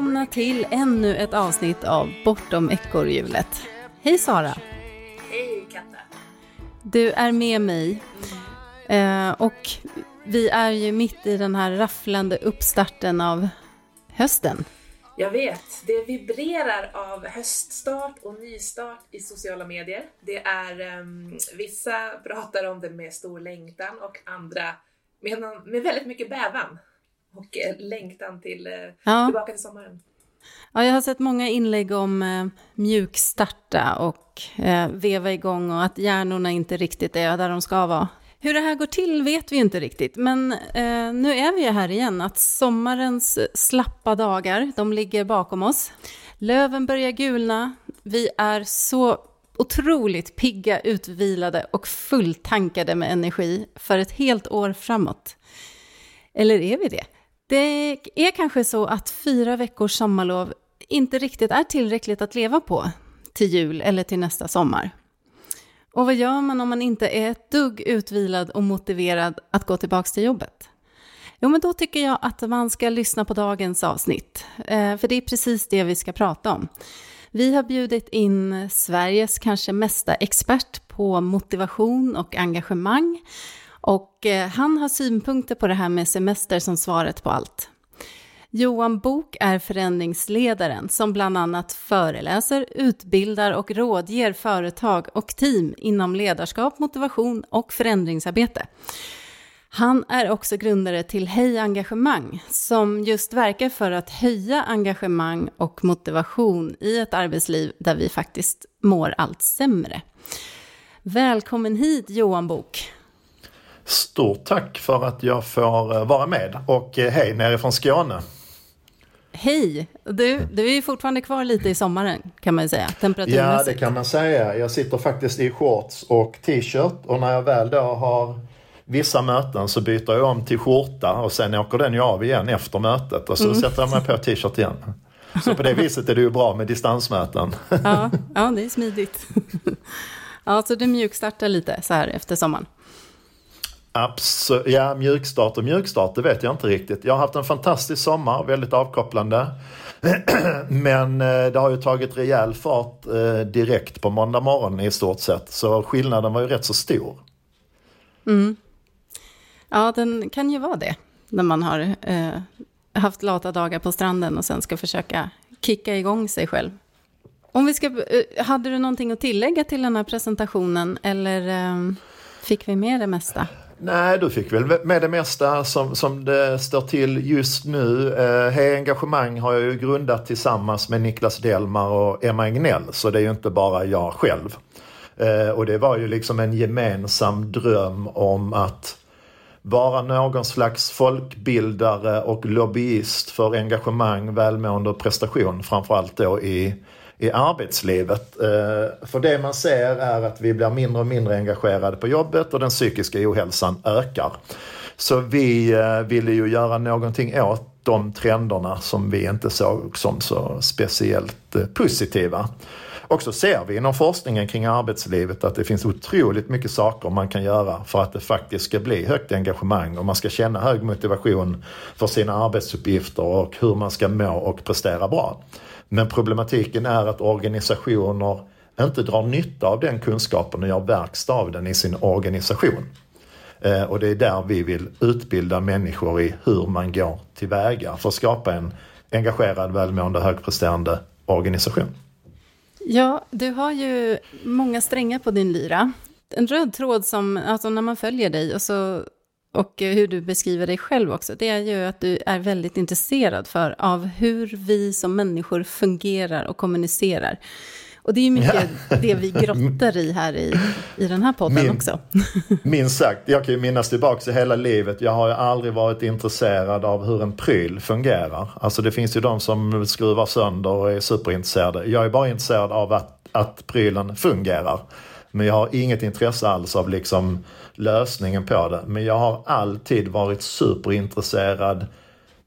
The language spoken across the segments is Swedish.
Välkomna till ännu ett avsnitt av Bortom ekorrhjulet. Hej Sara! Hej Katta! Du är med mig. Eh, och vi är ju mitt i den här rafflande uppstarten av hösten. Jag vet, det vibrerar av höststart och nystart i sociala medier. Det är, ehm, vissa pratar om det med stor längtan och andra med, någon, med väldigt mycket bävan. Och eh, längtan till, eh, Ja. tillbaka till sommaren. Ja, jag har sett många inlägg om eh, mjukstarta och eh, veva igång och att hjärnorna inte riktigt är där de ska vara. Hur det här går till vet vi inte riktigt, men eh, nu är vi ju här igen, att sommarens slappa dagar, de ligger bakom oss. Löven börjar gulna, vi är så otroligt pigga, utvilade och fulltankade med energi för ett helt år framåt. Eller är vi det? Det är kanske så att fyra veckors sommarlov inte riktigt är tillräckligt att leva på till jul eller till nästa sommar. Och vad gör man om man inte är ett dugg utvilad och motiverad att gå tillbaka till jobbet? Jo, men då tycker jag att man ska lyssna på dagens avsnitt, eh, för det är precis det vi ska prata om. Vi har bjudit in Sveriges kanske mesta expert på motivation och engagemang och eh, han har synpunkter på det här med semester som svaret på allt. Johan Bok är förändringsledaren som bland annat föreläser, utbildar och rådger företag och team inom ledarskap, motivation och förändringsarbete. Han är också grundare till Hej Engagemang som just verkar för att höja engagemang och motivation i ett arbetsliv där vi faktiskt mår allt sämre. Välkommen hit Johan Bok. Stort tack för att jag får eh, vara med och eh, hej nerifrån Skåne. Hej! Du, du är ju fortfarande kvar lite i sommaren kan man ju säga, Ja, det kan man säga. Jag sitter faktiskt i shorts och t-shirt och när jag väl då har vissa möten så byter jag om till skjorta och sen åker den ju av igen efter mötet och så sätter jag mig på t-shirt igen. Så på det viset är det ju bra med distansmöten. Ja, ja, det är smidigt. Ja, så du mjukstartar lite så här efter sommaren. Absolut. Ja, mjukstart och mjukstart, det vet jag inte riktigt. Jag har haft en fantastisk sommar, väldigt avkopplande. Men eh, det har ju tagit rejäl fart eh, direkt på måndag morgon i stort sett. Så skillnaden var ju rätt så stor. Mm. Ja, den kan ju vara det när man har eh, haft lata dagar på stranden och sen ska försöka kicka igång sig själv. Om vi ska, eh, hade du någonting att tillägga till den här presentationen eller eh, fick vi med det mesta? Nej, du fick väl med det mesta som, som det står till just nu. Eh, Hej Engagemang har jag ju grundat tillsammans med Niklas Delmar och Emma Egnell, så det är ju inte bara jag själv. Eh, och det var ju liksom en gemensam dröm om att vara någon slags folkbildare och lobbyist för engagemang, välmående och prestation, framförallt då i, i arbetslivet. Eh, för det man ser är att vi blir mindre och mindre engagerade på jobbet och den psykiska ohälsan ökar. Så vi eh, ville ju göra någonting åt de trenderna som vi inte såg som så speciellt eh, positiva. Och så ser vi inom forskningen kring arbetslivet att det finns otroligt mycket saker man kan göra för att det faktiskt ska bli högt engagemang och man ska känna hög motivation för sina arbetsuppgifter och hur man ska må och prestera bra. Men problematiken är att organisationer inte drar nytta av den kunskapen och gör verkstad av den i sin organisation. Eh, och det är där vi vill utbilda människor i hur man går tillväga för att skapa en engagerad, välmående, högpresterande organisation. Ja, du har ju många strängar på din lyra. En röd tråd som, alltså när man följer dig och, så, och hur du beskriver dig själv också, det är ju att du är väldigt intresserad för av hur vi som människor fungerar och kommunicerar. Och det är ju mycket det vi grottar i här i, i den här podden Min- också. Minst sagt, jag kan ju minnas tillbaka i hela livet. Jag har ju aldrig varit intresserad av hur en pryl fungerar. Alltså det finns ju de som skruvar sönder och är superintresserade. Jag är bara intresserad av att, att prylen fungerar. Men jag har inget intresse alls av liksom lösningen på det. Men jag har alltid varit superintresserad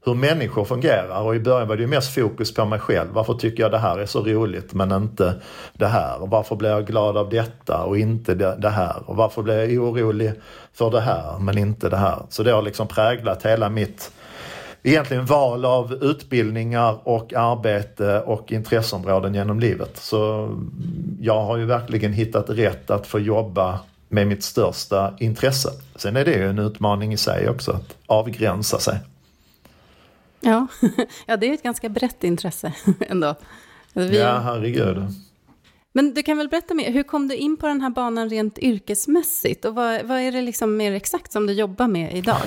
hur människor fungerar och i början var det ju mest fokus på mig själv. Varför tycker jag det här är så roligt men inte det här? Och varför blir jag glad av detta och inte det, här? Och varför blir jag orolig för det här men inte det här? Så det har liksom präglat hela mitt egentligen val av utbildningar och arbete och intresseområden genom livet. Så jag har ju verkligen hittat rätt att få jobba med mitt största intresse. Sen är det ju en utmaning i sig också att avgränsa sig. Ja, ja det är ett ganska brett intresse ändå. Vi... Ja, herregud. Men du kan väl berätta mer, hur kom du in på den här banan rent yrkesmässigt? Och vad, vad är det liksom mer exakt som du jobbar med idag?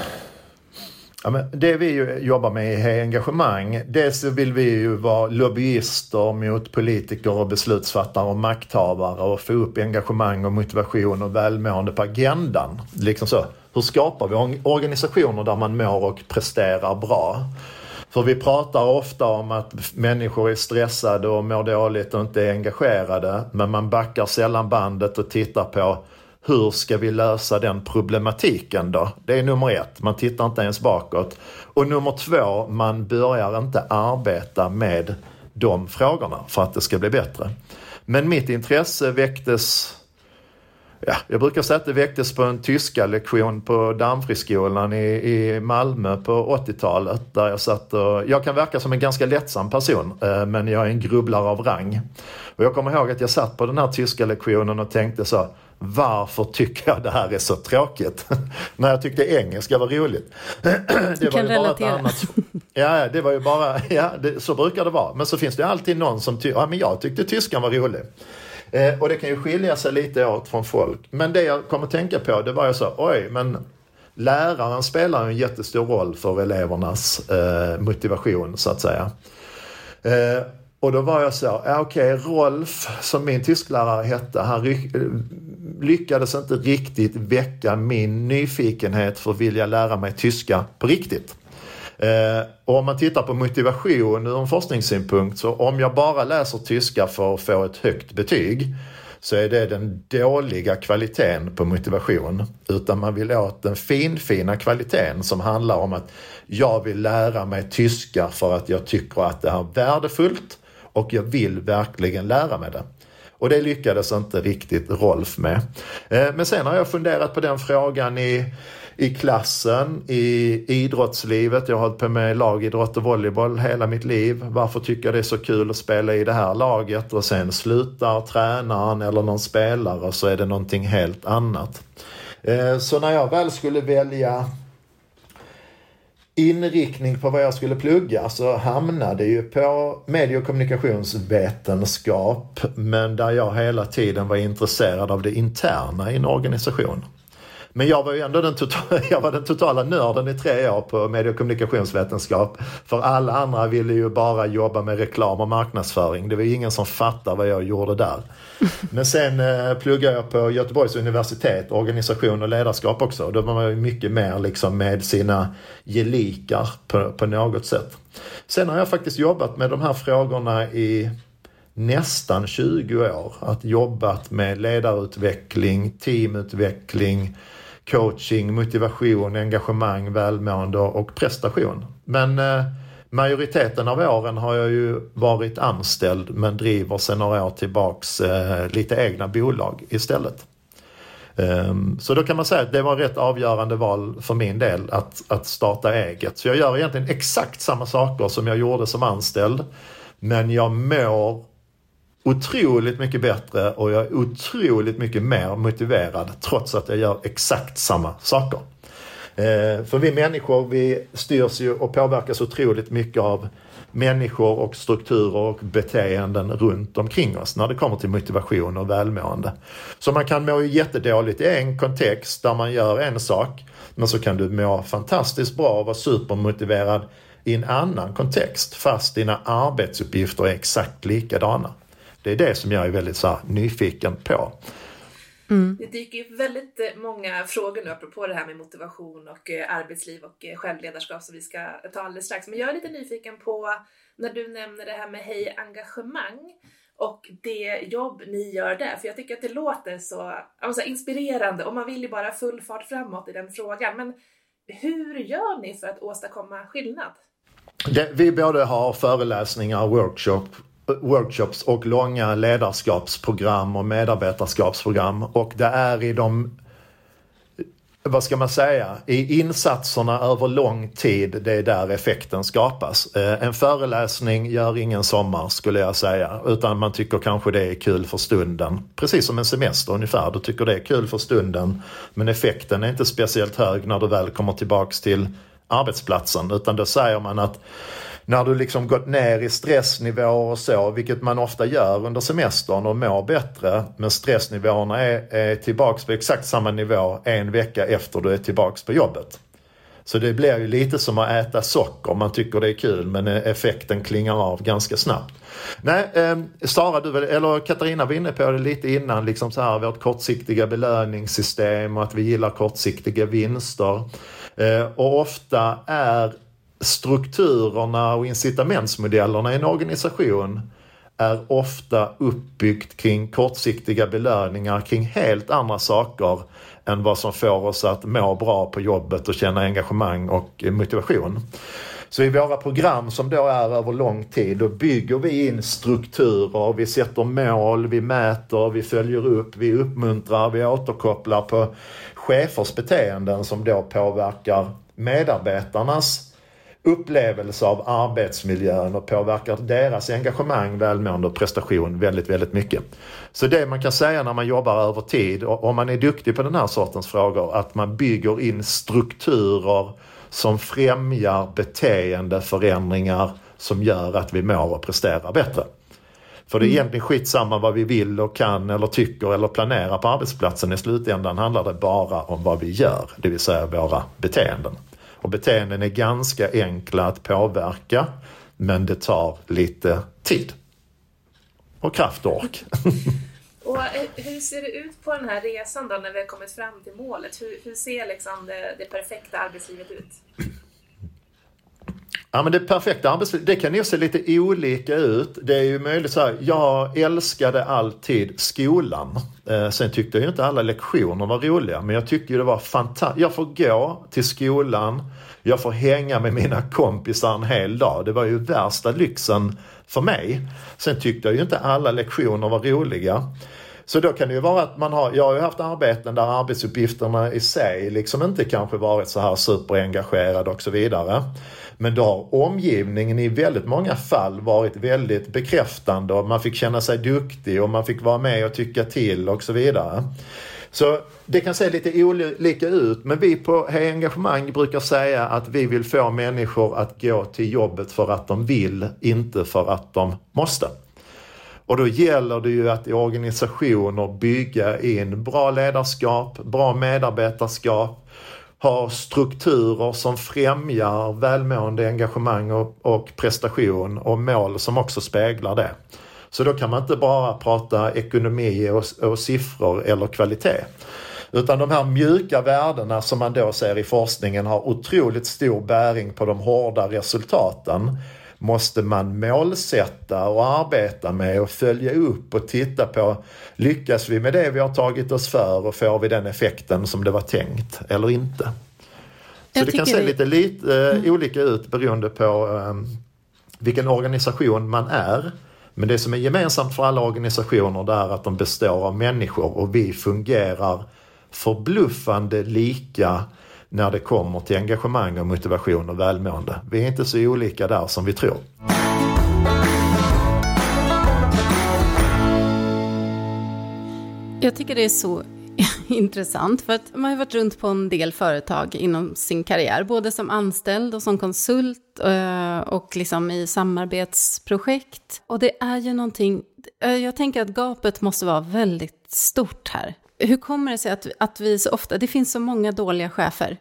Ja, men det vi jobbar med är engagemang. Dels vill vi ju vara lobbyister mot politiker och beslutsfattare och makthavare och få upp engagemang och motivation och välmående på agendan. Liksom så. Hur skapar vi organisationer där man mår och presterar bra? För vi pratar ofta om att människor är stressade och mår dåligt och inte är engagerade. Men man backar sällan bandet och tittar på hur ska vi lösa den problematiken då? Det är nummer ett, man tittar inte ens bakåt. Och nummer två, man börjar inte arbeta med de frågorna för att det ska bli bättre. Men mitt intresse väcktes Ja, jag brukar säga att det väcktes på en tyska lektion på Damfriskolan i, i Malmö på 80-talet. Där jag satt och, jag kan verka som en ganska lättsam person eh, men jag är en grubblare av rang. Och jag kommer ihåg att jag satt på den här tyska lektionen och tänkte så varför tycker jag det här är så tråkigt? När jag tyckte engelska var roligt. det du kan var relatera. Annat, ja, det var ju bara, ja, det, så brukar det vara. Men så finns det alltid någon som tycker, ja men jag tyckte tyskan var rolig. Eh, och det kan ju skilja sig lite åt från folk. Men det jag kommer att tänka på det var ju så, oj men läraren spelar en jättestor roll för elevernas eh, motivation så att säga. Eh, och då var jag så, ja, okej okay, Rolf som min tysklärare hette, han lyckades inte riktigt väcka min nyfikenhet för att vilja lära mig tyska på riktigt. Eh, och om man tittar på motivation ur en forskningssynpunkt så om jag bara läser tyska för att få ett högt betyg så är det den dåliga kvaliteten på motivation. Utan man vill åt den finfina kvaliteten som handlar om att jag vill lära mig tyska för att jag tycker att det är värdefullt och jag vill verkligen lära mig det. Och det lyckades inte riktigt Rolf med. Eh, men sen har jag funderat på den frågan i i klassen, i idrottslivet. Jag har hållit på med lagidrott och volleyboll hela mitt liv. Varför tycker jag det är så kul att spela i det här laget? Och sen slutar tränaren eller någon spelare så är det någonting helt annat. Eh, så när jag väl skulle välja inriktning på vad jag skulle plugga så hamnade ju på medie och kommunikationsvetenskap men där jag hela tiden var intresserad av det interna i en organisation. Men jag var ju ändå den, totala, jag var den totala nörden i tre år på medie och kommunikationsvetenskap. För alla andra ville ju bara jobba med reklam och marknadsföring. Det var ju ingen som fattade vad jag gjorde där. Men sen eh, pluggade jag på Göteborgs universitet, organisation och ledarskap också. Då var man ju mycket mer liksom med sina gelikar på, på något sätt. Sen har jag faktiskt jobbat med de här frågorna i nästan 20 år. Att jobbat med ledarutveckling, teamutveckling, coaching, motivation, engagemang, välmående och prestation. Men eh, majoriteten av åren har jag ju varit anställd men driver sedan några år tillbaks eh, lite egna bolag istället. Um, så då kan man säga att det var rätt avgörande val för min del att, att starta eget. Så jag gör egentligen exakt samma saker som jag gjorde som anställd. Men jag mår otroligt mycket bättre och jag är otroligt mycket mer motiverad trots att jag gör exakt samma saker. Eh, för vi människor vi styrs ju och påverkas otroligt mycket av människor och strukturer och beteenden runt omkring oss när det kommer till motivation och välmående. Så man kan må jättedåligt i en kontext där man gör en sak men så kan du må fantastiskt bra och vara supermotiverad i en annan kontext fast dina arbetsuppgifter är exakt likadana. Det är det som jag är väldigt så här, nyfiken på. Mm. Det dyker upp väldigt eh, många frågor nu apropå det här med motivation och eh, arbetsliv och eh, självledarskap som vi ska ta alldeles strax. Men jag är lite nyfiken på när du nämner det här med hej engagemang och det jobb ni gör där. För jag tycker att det låter så alltså, inspirerande och man vill ju bara full fart framåt i den frågan. Men hur gör ni för att åstadkomma skillnad? Det, vi både har föreläsningar, workshop, workshops och långa ledarskapsprogram och medarbetarskapsprogram och det är i de vad ska man säga, i insatserna över lång tid, det är där effekten skapas. Eh, en föreläsning gör ingen sommar skulle jag säga, utan man tycker kanske det är kul för stunden. Precis som en semester ungefär, du tycker det är kul för stunden, men effekten är inte speciellt hög när du väl kommer tillbaks till arbetsplatsen, utan då säger man att när du liksom gått ner i stressnivåer och så, vilket man ofta gör under semestern och mår bättre. Men stressnivåerna är, är tillbaks på exakt samma nivå en vecka efter du är tillbaks på jobbet. Så det blir ju lite som att äta socker. Man tycker det är kul men effekten klingar av ganska snabbt. Nej, eh, Sara, du, eller Katarina var inne på det lite innan, liksom så här, vårt kortsiktiga belöningssystem och att vi gillar kortsiktiga vinster. Eh, och ofta är strukturerna och incitamentsmodellerna i en organisation är ofta uppbyggt kring kortsiktiga belöningar kring helt andra saker än vad som får oss att må bra på jobbet och känna engagemang och motivation. Så i våra program som då är över lång tid, då bygger vi in strukturer, vi sätter mål, vi mäter, vi följer upp, vi uppmuntrar, vi återkopplar på chefers beteenden som då påverkar medarbetarnas upplevelse av arbetsmiljön och påverkar deras engagemang, välmående och prestation väldigt, väldigt mycket. Så det man kan säga när man jobbar över tid, och om man är duktig på den här sortens frågor, att man bygger in strukturer som främjar beteendeförändringar som gör att vi mår och presterar bättre. För det är mm. egentligen skitsamma vad vi vill och kan eller tycker eller planerar på arbetsplatsen. I slutändan handlar det bara om vad vi gör, det vill säga våra beteenden. Och beteenden är ganska enkla att påverka men det tar lite tid. Och kraft och ork. Och eh, hur ser det ut på den här resan då när vi har kommit fram till målet? Hur, hur ser liksom det, det perfekta arbetslivet ut? Ja men det perfekta arbetslivet, det kan ju se lite olika ut. Det är ju möjligt så här, jag älskade alltid skolan. Eh, sen tyckte jag ju inte alla lektioner var roliga men jag tyckte ju det var fantastiskt. Jag får gå till skolan, jag får hänga med mina kompisar en hel dag. Det var ju värsta lyxen för mig. Sen tyckte jag ju inte alla lektioner var roliga. Så då kan det ju vara att man har, jag har ju haft arbeten där arbetsuppgifterna i sig liksom inte kanske varit så här superengagerade och så vidare. Men då har omgivningen i väldigt många fall varit väldigt bekräftande och man fick känna sig duktig och man fick vara med och tycka till och så vidare. Så det kan se lite olika ut men vi på Hej Engagemang brukar säga att vi vill få människor att gå till jobbet för att de vill, inte för att de måste. Och då gäller det ju att i organisationer bygga in bra ledarskap, bra medarbetarskap, har strukturer som främjar välmående, engagemang och, och prestation och mål som också speglar det. Så då kan man inte bara prata ekonomi och, och siffror eller kvalitet. Utan de här mjuka värdena som man då ser i forskningen har otroligt stor bäring på de hårda resultaten måste man målsätta och arbeta med och följa upp och titta på. Lyckas vi med det vi har tagit oss för och får vi den effekten som det var tänkt eller inte? Så det kan se lite, lite uh, mm. olika ut beroende på um, vilken organisation man är. Men det som är gemensamt för alla organisationer det är att de består av människor och vi fungerar förbluffande lika när det kommer till engagemang och motivation och välmående. Vi är inte så olika där som vi tror. Jag tycker det är så intressant för att man har varit runt på en del företag inom sin karriär, både som anställd och som konsult eh, och liksom i samarbetsprojekt. Och det är ju någonting, eh, jag tänker att gapet måste vara väldigt stort här. Hur kommer det sig att, att vi så ofta, det finns så många dåliga chefer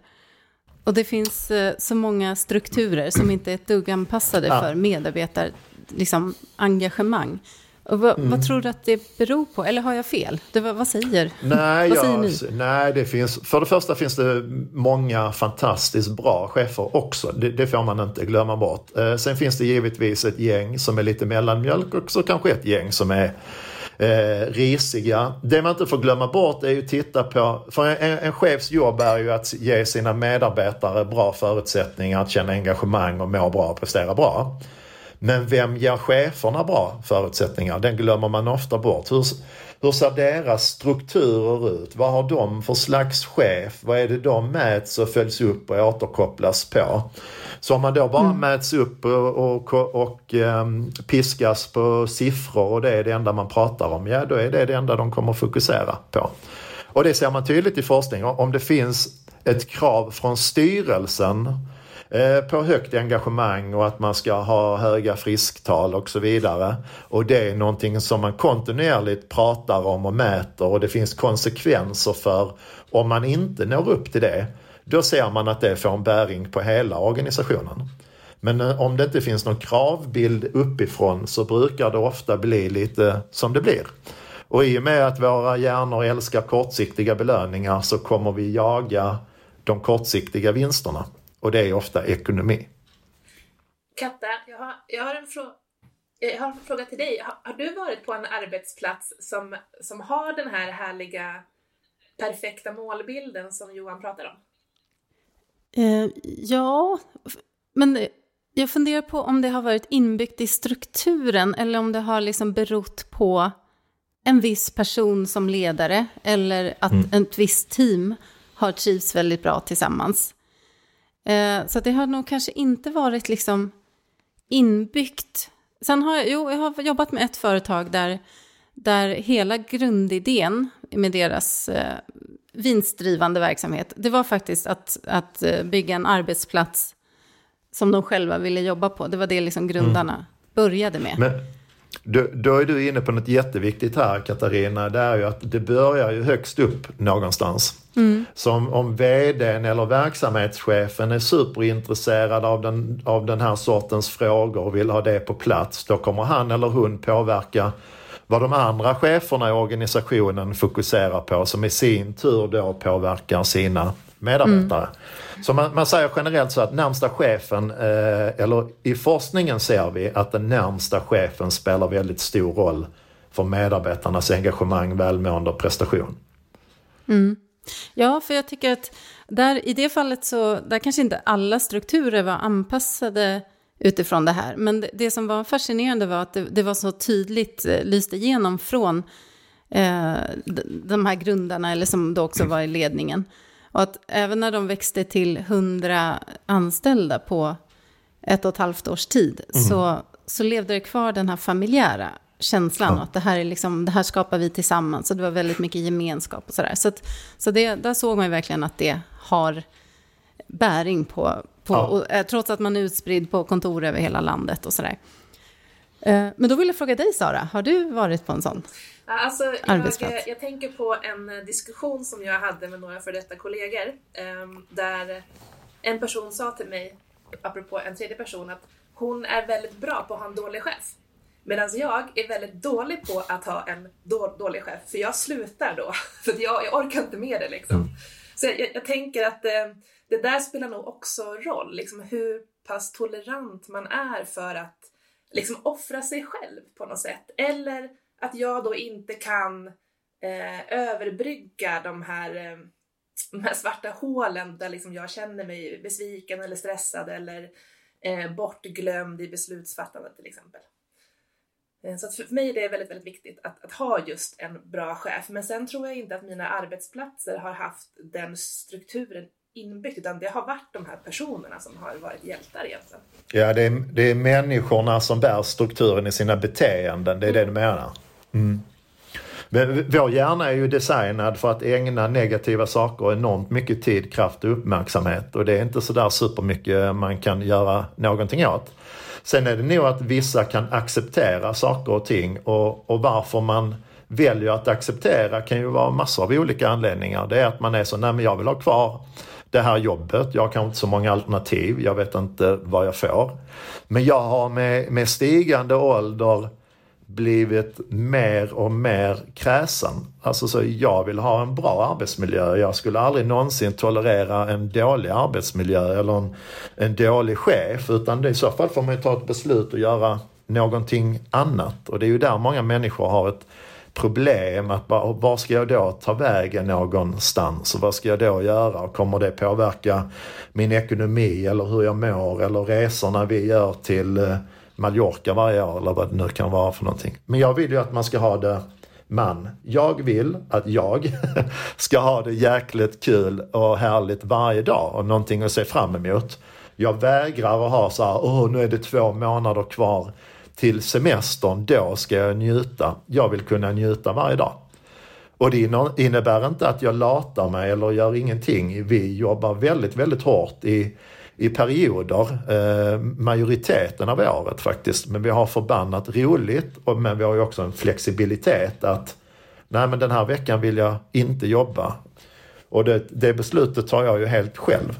och det finns eh, så många strukturer som inte är ett dugg anpassade för medarbetar, liksom, engagemang. Och vad, mm. vad, tror du att det beror på? Eller har jag fel? Det, vad säger, nej, vad säger ni? Nej, det finns, för det första finns det många fantastiskt bra chefer också. Det, det får man inte glömma bort. Eh, sen finns det givetvis ett gäng som är lite mellanmjölk och så kanske ett gäng som är eh, risiga. Det man inte får glömma bort är ju att titta på, för en, en chefs jobb är ju att ge sina medarbetare bra förutsättningar att känna engagemang och må bra och prestera bra. Men vem ger cheferna bra förutsättningar? Den glömmer man ofta bort. Hur, hur ser deras strukturer ut? Vad har de för slags chef? Vad är det de mäts och följs upp och återkopplas på? Så om man då bara mm. mäts upp och, och, och um, piskas på siffror och det är det enda man pratar om, ja då är det det enda de kommer fokusera på. Och det ser man tydligt i forskning. Om det finns ett krav från styrelsen Eh, på högt engagemang och att man ska ha höga frisktal och så vidare. Och det är någonting som man kontinuerligt pratar om och mäter och det finns konsekvenser för om man inte når upp till det. Då ser man att det får en bäring på hela organisationen. Men eh, om det inte finns någon kravbild uppifrån så brukar det ofta bli lite som det blir. Och i och med att våra hjärnor älskar kortsiktiga belöningar så kommer vi jaga de kortsiktiga vinsterna. Och det är ofta ekonomi. Katta, jag har, jag har, en, frå jag har en fråga till dig. Har, har, du varit på en arbetsplats som, som har den här härliga perfekta målbilden som Johan pratar om? Eh, ja, men jag funderar på om det har varit inbyggt i strukturen eller om det har liksom berott på en viss person som ledare eller att mm. ett visst team har trivts väldigt bra tillsammans. Eh, så det har nog kanske inte varit liksom inbyggt. Sen har jag, jo, jag har jobbat med ett företag där, där hela grundidén med deras eh, vinstdrivande verksamhet, det var faktiskt att, att eh, bygga en arbetsplats som de själva ville jobba på. Det var det liksom grundarna mm. började med. Men då, då, är du inne på något jätteviktigt här Katarina. Det är ju att det börjar ju högst upp någonstans. Mm. Så om, om vdn eller verksamhetschefen är superintresserad av den, av den här sortens frågor och vill ha det på plats, då kommer han eller hon påverka vad de andra cheferna i organisationen fokuserar på som i sin tur då påverkar sina medarbetare. Mm. Så man, man, säger generellt så att närmsta chefen, eh, eller i forskningen ser vi att den närmsta chefen spelar väldigt stor roll för medarbetarnas engagemang, välmående och prestation. Mm. Ja, för jag tycker att där, i det fallet så, där kanske inte alla strukturer var anpassade utifrån det här. Men det, det som var fascinerande var att det, det var så tydligt eh, lyst igenom från eh, de här grundarna, eller som då också var i ledningen. Och att även när de växte till hundra anställda på ett och ett halvt års tid, mm. så, så levde det kvar den här familjära känslan. Ja. Och att det här, är liksom, det här skapar vi tillsammans. Så det var väldigt mycket gemenskap och sådär. Så, att, så det, där såg man ju verkligen att det har bäring på, på ja. och, eh, trots att man är utspridd på kontor över hela landet och sådär. Eh, men då vill jag fråga dig Sara, har du varit på en sån alltså? Jag, jag tänker på en diskussion som jag hade med några för detta kollegor. Ehm, där en person sa till mig, apropå en tredje person, att hon är väldigt bra på att ha en dålig chef. Medan jag är väldigt dålig på att ha en då, dålig chef, för jag slutar då. För jag, jag orkar inte med det liksom. Mm. Så jag, jag, tänker att eh, det där spelar nog också roll, liksom hur pass tolerant man är för att liksom offra sig själv på något sätt. Eller att jag då inte kan eh, överbrygga de här, eh, de här svarta hålen där liksom jag känner mig besviken eller stressad eller eh, bortglömd i beslutsfattandet till exempel. Eh, så för mig är det väldigt, väldigt viktigt att, att, ha just en bra chef. Men sen tror jag inte att mina arbetsplatser har haft den strukturen inbyggt, utan det har varit de här personerna som har varit hjältar egentligen. Ja, det är, det är människorna som bär strukturen i sina beteenden, det är mm. det du menar? Mm. Men vår hjärna är ju designad för att ägna negativa saker enormt mycket tid, kraft och uppmärksamhet och det är inte sådär supermycket man kan göra någonting åt. Sen är det nog att vissa kan acceptera saker och ting och, och varför man väljer att acceptera kan ju vara massor av olika anledningar. Det är att man är så, nej men jag vill ha kvar det här jobbet, jag har kanske inte så många alternativ, jag vet inte vad jag får. Men jag har med, med stigande ålder blivit mer och mer kräsen. Alltså så jag vill ha en bra arbetsmiljö. Jag skulle aldrig någonsin tolerera en dålig arbetsmiljö eller en, en dålig chef utan det, i så fall får man ju ta ett beslut och göra någonting annat. Och det är ju där många människor har ett problem. att bara, Var ska jag då ta vägen någonstans? Och vad ska jag då göra? Och kommer det påverka min ekonomi eller hur jag mår eller resorna vi gör till eh, Mallorca varje år eller vad det nu kan vara för någonting. Men jag vill ju att man ska ha det man, jag vill att jag ska ha det jäkligt kul och härligt varje dag och någonting att se fram emot. Jag vägrar att ha så här, åh nu är det två månader kvar till semestern, då ska jag njuta. Jag vill kunna njuta varje dag. Och det innebär inte att jag latar mig eller gör ingenting. Vi jobbar väldigt, väldigt hårt i, i perioder, eh, majoriteten av året faktiskt. Men vi har förbannat roligt, och, men vi har ju också en flexibilitet att nej men den här veckan vill jag inte jobba. Och det, det beslutet tar jag ju helt själv.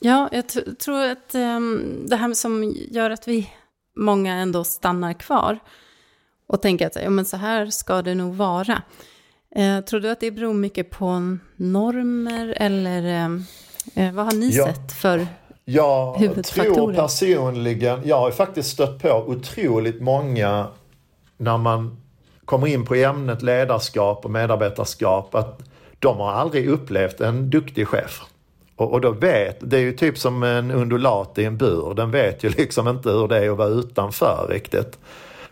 Ja, jag tror att um, det här som gör att vi många ändå stannar kvar och tänker att ja, men så här ska det nog vara. Eh, tror du att det beror mycket på normer eller eh, eh vad har ni ja. sett för jag tror personligen, jag har faktiskt stött på otroligt många när man kommer in på ämnet ledarskap och medarbetarskap att de har aldrig upplevt en duktig chef. Och, och då vet, det är ju typ som en undulat i en bur. Den vet ju liksom inte hur det är att vara utanför riktigt.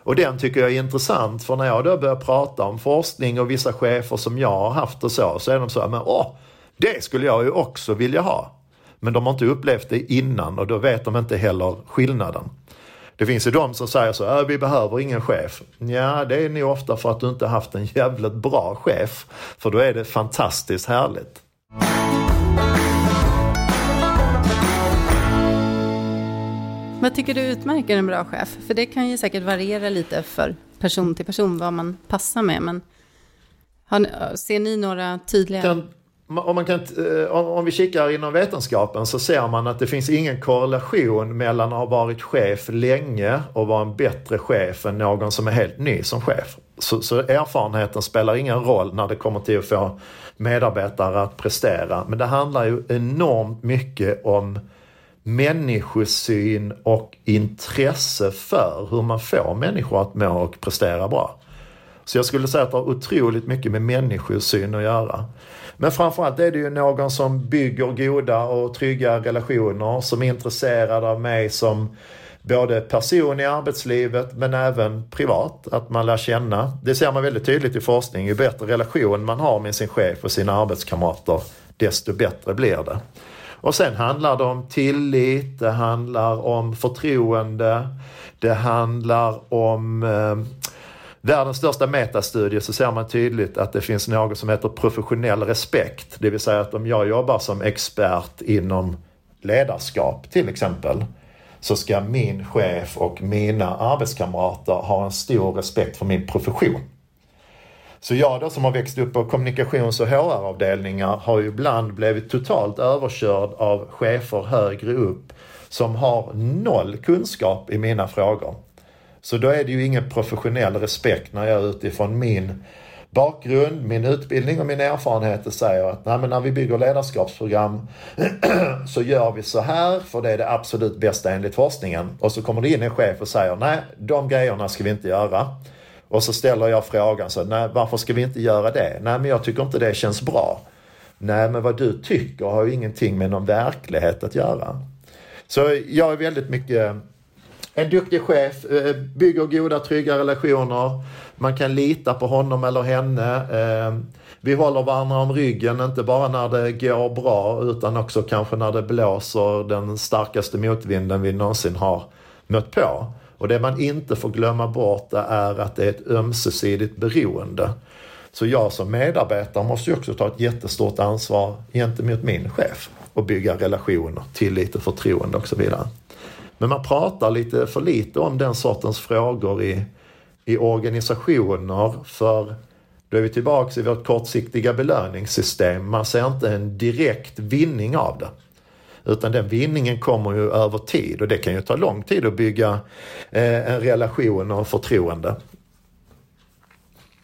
Och den tycker jag är intressant för när jag då börjar prata om forskning och vissa chefer som jag har haft och så, så är de så här, men åh, det skulle jag ju också vilja ha. Men de har inte upplevt det innan och då vet de inte heller skillnaden. Det finns ju de som säger så, äh, vi behöver ingen chef. Ja, det är nog ofta för att du inte haft en jävligt bra chef. För då är det fantastiskt härligt. Vad tycker du utmärker en bra chef? För det kan ju säkert variera lite för person till person vad man passar med. Men har, ser ni några tydliga... Kan, om, man kan, eh, om vi kikar inom vetenskapen så ser man att det finns ingen korrelation mellan att ha varit chef länge och vara en bättre chef än någon som är helt ny som chef. Så, så erfarenheten spelar ingen roll när det kommer till att få medarbetare att prestera. Men det handlar ju enormt mycket om människosyn och intresse för hur man får människor att må och prestera bra. Så jag skulle säga att det har otroligt mycket med människosyn att göra. Men framförallt är det ju någon som bygger goda och trygga relationer, som är intresserad av mig som både person i arbetslivet men även privat, att man lär känna. Det ser man väldigt tydligt i forskning. Ju bättre relation man har med sin chef och sina arbetskamrater, desto bättre blir det. Och sen handlar det om tillit, det handlar om förtroende, det handlar om eh, världens största metastudie så ser man tydligt att det finns något som heter professionell respekt. Det vill säga att om jag jobbar som expert inom ledarskap till exempel så ska min chef och mina arbetskamrater ha en stor respekt för min profession. Så jag då som har växt upp på kommunikations och HR-avdelningar har ju ibland blivit totalt överkörd av chefer högre upp som har noll kunskap i mina frågor. Så då är det ju ingen professionell respekt när jag utifrån min bakgrund, min utbildning och min erfarenhet säger att Nej, men när vi bygger ledarskapsprogram så gör vi så här för det är det absolut bästa enligt forskningen. Och så kommer det in en chef och säger nej, de grejerna ska vi inte göra. Och så ställer jag frågan så, nej varför ska vi inte göra det? Nej men jag tycker inte det känns bra. Nej men vad du tycker har ju ingenting med någon verklighet att göra. Så jag är väldigt mycket en duktig chef, eh, bygger goda trygga relationer. Man kan lita på honom eller henne. Eh, vi håller varandra om ryggen, inte bara när det går bra utan också kanske när det blåser den starkaste motvinden vi någonsin har mött på. Och det man inte får glömma bort är att det är ett ömsesidigt beroende. Så jag som medarbetare måste ju också ta ett jättestort ansvar gentemot min chef och bygga relationer, tillit och förtroende och så vidare. Men man pratar lite för lite om den sortens frågor i, i organisationer för då är vi tillbaka i vårt kortsiktiga belöningssystem. Man ser inte en direkt vinning av det. Utan den vinningen kommer ju över tid och det kan ju ta lång tid att bygga eh, en relation och förtroende.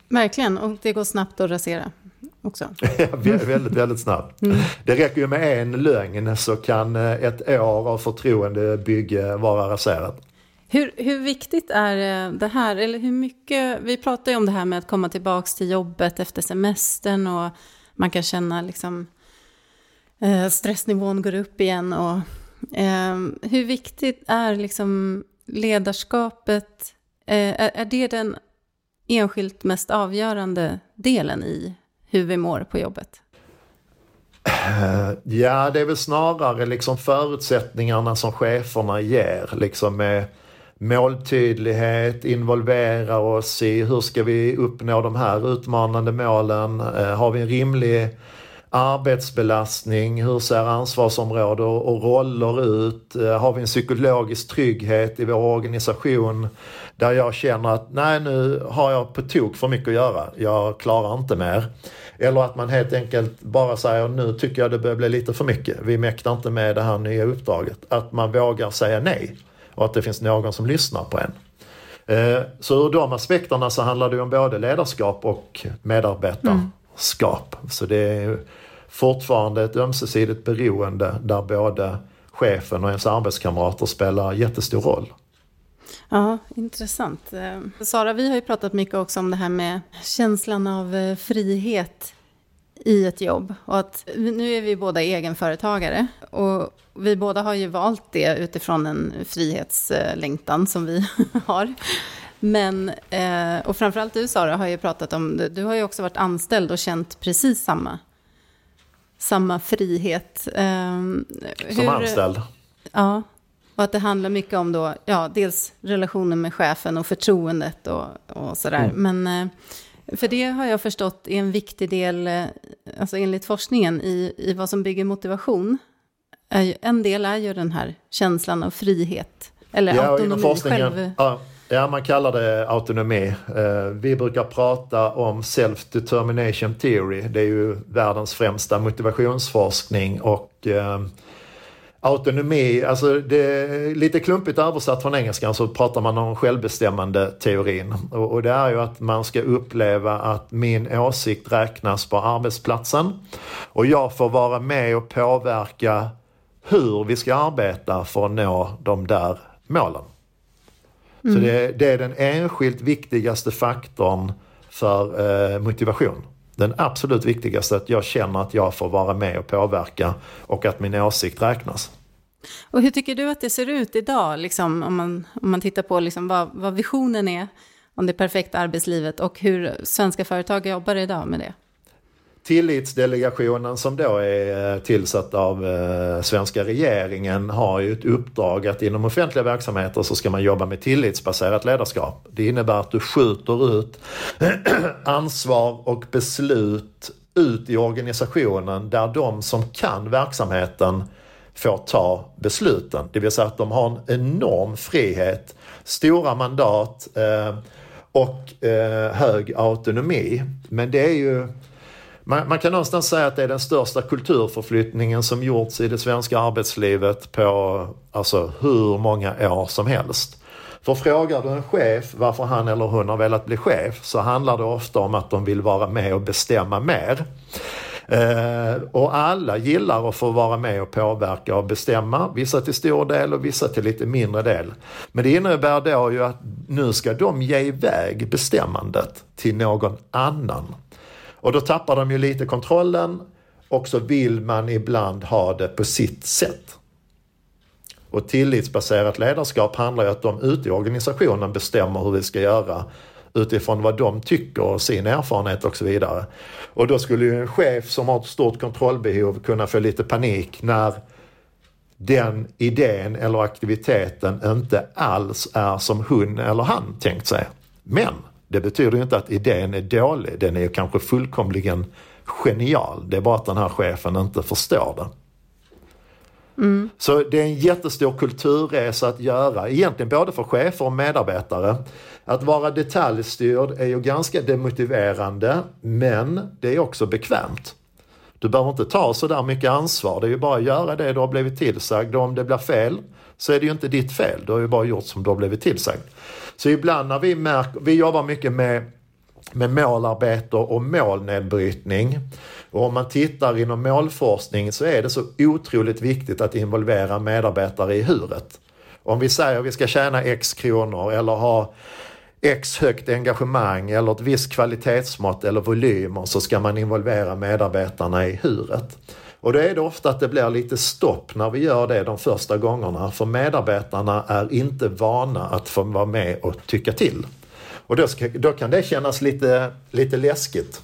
Verkligen, och det går snabbt att rasera också. väldigt, väldigt snabbt. Mm. Det räcker ju med en lögn så kan eh, ett år av förtroendebygge vara raserat. Hur, hur viktigt är eh, det här, eller hur mycket, vi pratar ju om det här med att komma tillbaka till jobbet efter semestern och man kan känna liksom eh, stressnivån går upp igen och eh, hur viktigt är liksom ledarskapet, eh, är, är det den enskilt mest avgörande delen i hur vi mår på jobbet? Eh, ja, det är väl snarare liksom förutsättningarna som cheferna ger. Liksom med måltydlighet, involvera oss i hur ska vi uppnå de här utmanande målen? Eh, har vi en rimlig arbetsbelastning? Hur ser ansvarsområde och roller ut? Eh, har vi en psykologisk trygghet i vår organisation där jag känner att nej nu har jag på tok för mycket att göra, jag klarar inte mer. Eller att man helt enkelt bara säger nu tycker jag det börjar bli lite för mycket, vi mäktar inte med det här nya uppdraget. Att man vågar säga nej och att det finns någon som lyssnar på en. Eh, så ur de aspekterna så handlar det om både ledarskap och medarbetarskap. Mm. Så det är fortfarande ett ömsesidigt beroende där både chefen och ens arbetskamrater spelar jättestor roll. Ja, intressant. Eh, Sara, vi har ju pratat mycket också om det här med känslan av eh, frihet i ett jobb. Och att nu är vi båda egenföretagare och vi båda har ju valt det utifrån en frihetslängtan som vi har. Men, eh, och framförallt du Sara har ju pratat om, du har ju också varit anställd och känt precis samma, samma frihet. Som hur, anställd? Ja, och att det handlar mycket om då, ja, dels relationen med chefen och förtroendet och, och sådär. Mm. Men, eh, för det har jag förstått är en viktig del, eh, alltså enligt forskningen, i, i vad som bygger motivation. En del är ju den här känslan av frihet, eller ja, autonomi, själv... Ja. Ja, man kallar det autonomi. Eh, vi brukar prata om self-determination theory. Det är ju världens främsta motivationsforskning och autonomi, alltså det är lite klumpigt översatt från engelskan så pratar man om självbestämmande teorin. Och, och, det är ju att man ska uppleva att min åsikt räknas på arbetsplatsen och jag får vara med och påverka hur vi ska arbeta för att nå de där målen. Mm. Så det, det, är den enskilt viktigaste faktorn för eh, motivation. Den absolut viktigaste är att jag känner att jag får vara med och påverka och att min åsikt räknas. Och hur tycker du att det ser ut idag, liksom, om, man, om man tittar på liksom vad, vad visionen är om det perfekta arbetslivet och hur svenska företag jobbar idag med det? Tillitsdelegationen som då är eh, tillsatt av eh, svenska regeringen har ju ett uppdrag att inom offentliga verksamheter så ska man jobba med tillitsbaserat ledarskap. Det innebär att du skjuter ut ansvar och beslut ut i organisationen där de som kan verksamheten får ta besluten. Det vill säga att de har en enorm frihet, stora mandat eh, och hög autonomi. Men det är ju man, man, kan någonstans säga att det är den största kulturförflyttningen som gjorts i det svenska arbetslivet på alltså, hur många år som helst. För frågar du en chef varför han eller hon har velat bli chef så handlar det ofta om att de vill vara med och bestämma mer. Eh, och alla gillar att få vara med och påverka och bestämma, vissa till stor del och vissa till lite mindre del. Men det innebär då ju att nu ska de ge iväg bestämmandet till någon annan. Och då tappar de ju lite kontrollen och så vill man ibland ha det på sitt sätt. Och tillitsbaserat ledarskap handlar ju om att de ute i organisationen bestämmer hur vi ska göra utifrån vad de tycker och sin erfarenhet och så vidare. Och då skulle ju en chef som har ett stort kontrollbehov kunna få lite panik när den idén eller aktiviteten inte alls är som hon eller han tänkt sig. Men det betyder ju inte att idén är dålig, den är ju kanske fullkomligen genial. Det är bara att den här chefen inte förstår det. Mm. Så det är en jättestor kulturresa att göra, egentligen både för chefer och medarbetare. Att vara detaljstyrd är ju ganska demotiverande men det är också bekvämt. Du behöver inte ta så där mycket ansvar. Det är ju bara att göra det du har blivit tillsagd och om det blir fel så är det ju inte ditt fel. Du har ju bara gjort som du har blivit tillsagd. Så ibland när vi märker, vi jobbar mycket med, med målarbete och målnedbrytning. Och om man tittar inom målforskning så är det så otroligt viktigt att involvera medarbetare i huret. Om vi säger att vi ska tjäna x kronor eller ha x högt engagemang eller ett visst kvalitetsmått eller volymer så ska man involvera medarbetarna i huret. Och då är det ofta att det blir lite stopp när vi gör det de första gångerna för medarbetarna är inte vana att få vara med och tycka till. Och då, ska, då kan det kännas lite, lite läskigt.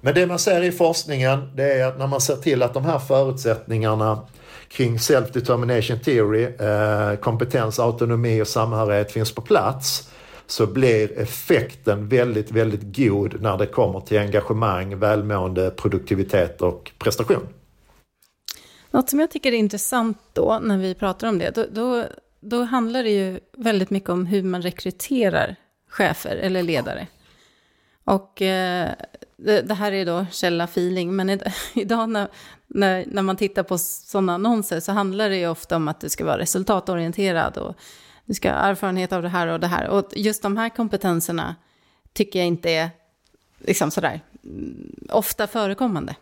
Men det man ser i forskningen det är att när man ser till att de här förutsättningarna kring self-determination theory, eh, kompetens, autonomi och samhörighet finns på plats så blir effekten väldigt, väldigt god när det kommer till engagemang, välmående, produktivitet och prestation. Något som jag tycker är intressant då, när vi pratar om det, då, då, då handlar det ju väldigt mycket om hur man rekryterar chefer eller ledare. Och eh, det, det, här är då källa feeling, men idag när, när, när man tittar på sådana annonser så handlar det ju ofta om att du ska vara resultatorienterad och du ska ha erfarenhet av det här och det här. Och just de här kompetenserna tycker jag inte är liksom sådär mm, ofta förekommande.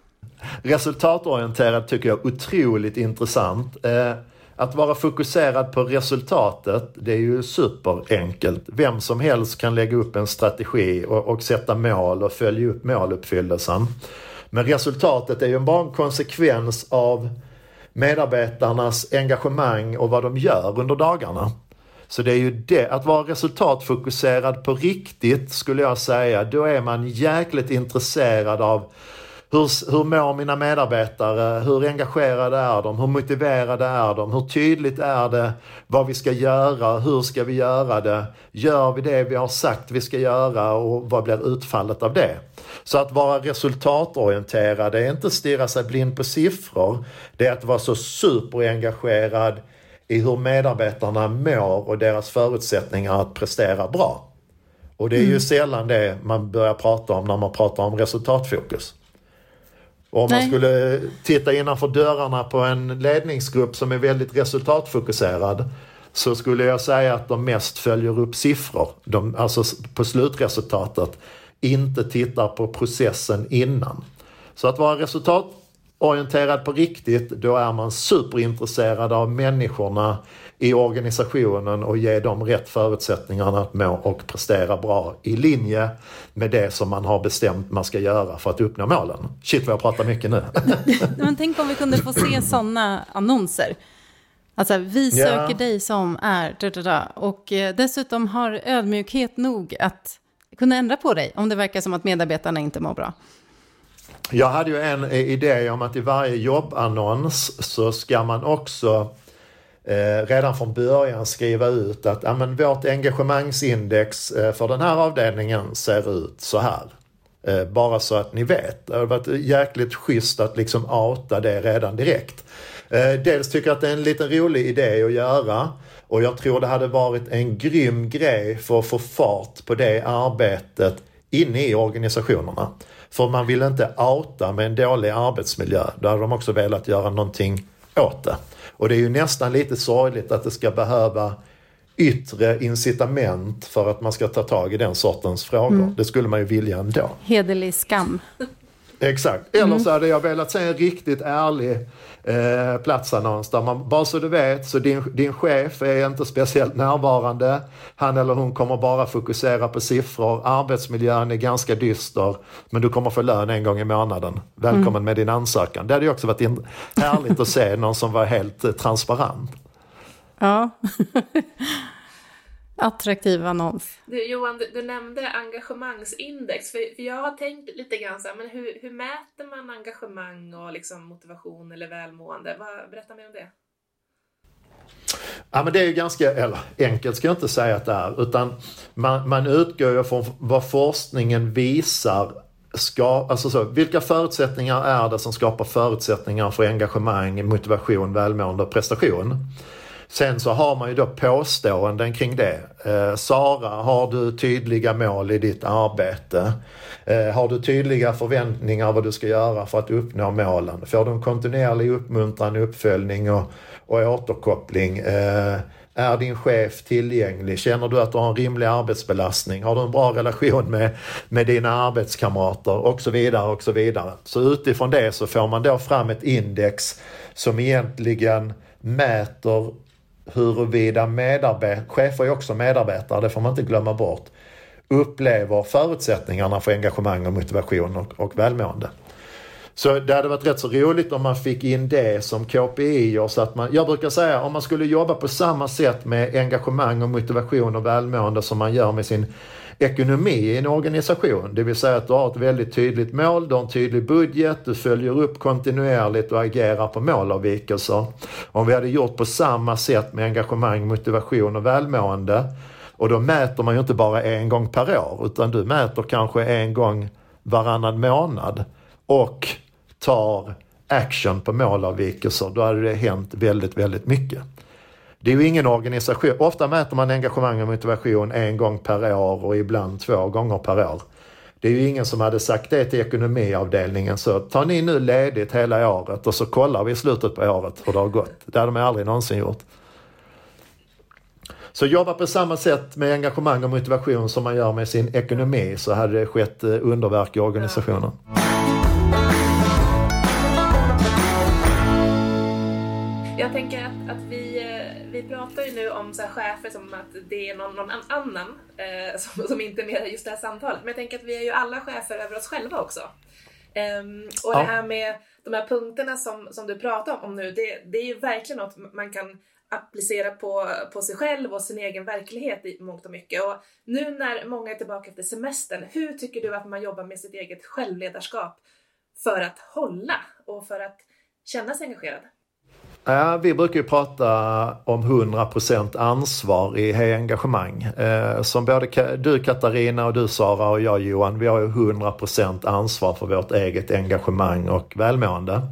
Resultatorienterad tycker jag är otroligt intressant. Eh, att vara fokuserad på resultatet, det är ju superenkelt. Vem som helst kan lägga upp en strategi och, och sätta mål och följa upp måluppfyllelsen. Men resultatet är ju bara en konsekvens av medarbetarnas engagemang och vad de gör under dagarna. Så det är ju det, att vara resultatfokuserad på riktigt skulle jag säga, då är man jäkligt intresserad av hur, hur mår mina medarbetare? Hur engagerade är de? Hur motiverade är de? Hur tydligt är det vad vi ska göra? Hur ska vi göra det? Gör vi det vi har sagt vi ska göra och vad blir utfallet av det? Så att vara resultatorienterad är inte stirra sig blind på siffror. Det är att vara så superengagerad i hur medarbetarna mår och deras förutsättningar att prestera bra. Och det är ju mm. sällan det man börjar prata om när man pratar om resultatfokus. Och om Nej. man skulle titta innanför dörrarna på en ledningsgrupp som är väldigt resultatfokuserad så skulle jag säga att de mest följer upp siffror, de, alltså på slutresultatet, inte tittar på processen innan. Så att vara resultatorienterad på riktigt, då är man superintresserad av människorna i organisationen och ge dem rätt förutsättningar att må och prestera bra i linje med det som man har bestämt man ska göra för att uppnå målen. Shit vad jag pratar mycket nu. Men tänk om vi kunde få se sådana annonser. Alltså, vi söker ja. dig som är... Da, da, da, och eh, dessutom har ödmjukhet nog att kunna ändra på dig om det verkar som att medarbetarna inte mår bra. Jag hade ju en idé om att i varje jobbannons så ska man också eh, redan från början skriva ut att ja, men vårt engagemangsindex eh, för den här avdelningen ser ut så här. Eh, bara så att ni vet. Det har varit jäkligt schysst att liksom outa det redan direkt. Eh, dels tycker jag att det är en liten rolig idé att göra och jag tror det hade varit en grym grej för att få fart på det arbetet inne i organisationerna. För man vill inte outa med en dålig arbetsmiljö. Då hade de också velat göra någonting åt det. Och det är ju nästan lite sorgligt att det ska behöva yttre incitament för att man ska ta tag i den sortens frågor. Mm. Det skulle man ju vilja ändå. Hederlig skam. Exakt. Eller mm. så hade jag velat se en riktigt ärlig eh, platsannons där man, bara så du vet, så din, din chef är inte speciellt närvarande. Han eller hon kommer bara fokusera på siffror. Arbetsmiljön är ganska dyster, men du kommer få lön en gång i månaden. Välkommen mm. med din ansökan. Det hade ju också varit in, härligt att se någon som var helt eh, transparent. Ja. Attraktiv annons. Du, Johan, du, du, nämnde engagemangsindex. För, för jag har tänkt lite grann så här, men hur, hur mäter man engagemang och liksom motivation eller välmående? Vad, berätta mer om det. Ja men det är ju ganska, eller enkelt ska jag inte säga att det är, utan man, man utgår ju från vad forskningen visar ska, alltså så, vilka förutsättningar är det som skapar förutsättningar för engagemang, motivation, välmående och prestation? Sen så har man ju då påståenden kring det. Eh, Sara, har du tydliga mål i ditt arbete? Eh, har du tydliga förväntningar vad du ska göra för att uppnå målen? Får du en kontinuerlig uppmuntran, uppföljning och, och återkoppling? Eh, är din chef tillgänglig? Känner du att du har en rimlig arbetsbelastning? Har du en bra relation med, med dina arbetskamrater? Och så vidare och så vidare. Så utifrån det så får man då fram ett index som egentligen mäter huruvida medarbetare, chefer är också medarbetare, det får man inte glömma bort, upplever förutsättningarna för engagemang och motivation och, och välmående. Så det hade varit rätt så roligt om man fick in det som KPI och så att man, jag brukar säga om man skulle jobba på samma sätt med engagemang och motivation och välmående som man gör med sin ekonomi i en organisation. Det vill säga att du har ett väldigt tydligt mål, du har en tydlig budget, du följer upp kontinuerligt och agerar på målavvikelser. Om vi hade gjort på samma sätt med engagemang, motivation och välmående och då mäter man ju inte bara en gång per år utan du mäter kanske en gång varannan månad och tar action på målavvikelser, då hade det hänt väldigt, väldigt mycket. Det är ju ingen organisation, ofta mäter man engagemang och motivation en gång per år och ibland två gånger per år. Det är ju ingen som hade sagt det till ekonomiavdelningen så tar ni nu ledigt hela året och så kollar vi i slutet på året hur det har gått. Det hade man aldrig någonsin gjort. Så jobba på samma sätt med engagemang och motivation som man gör med sin ekonomi så hade det skett eh, underverk i organisationen. Jag tänker att, att vi, vi pratar ju nu om så här chefer som att det är någon, någon annan eh, som, som inte är med i just det här samtalet. Men jag tänker att vi är ju alla chefer över oss själva också. Um, och Ja. det här med de här punkterna som, som du pratar om nu, det, det är ju verkligen något man kan applicera på, på sig själv och sin egen verklighet i mångt och mycket. Och nu när många är tillbaka efter semestern, hur tycker du att man jobbar med sitt eget självledarskap för att hålla och för att känna sig engagerad? Ja, vi brukar ju prata om 100% ansvar i Hej Engagemang. Eh, som både du Katarina och du Sara och jag Johan, vi har ju 100% ansvar för vårt eget engagemang och välmående.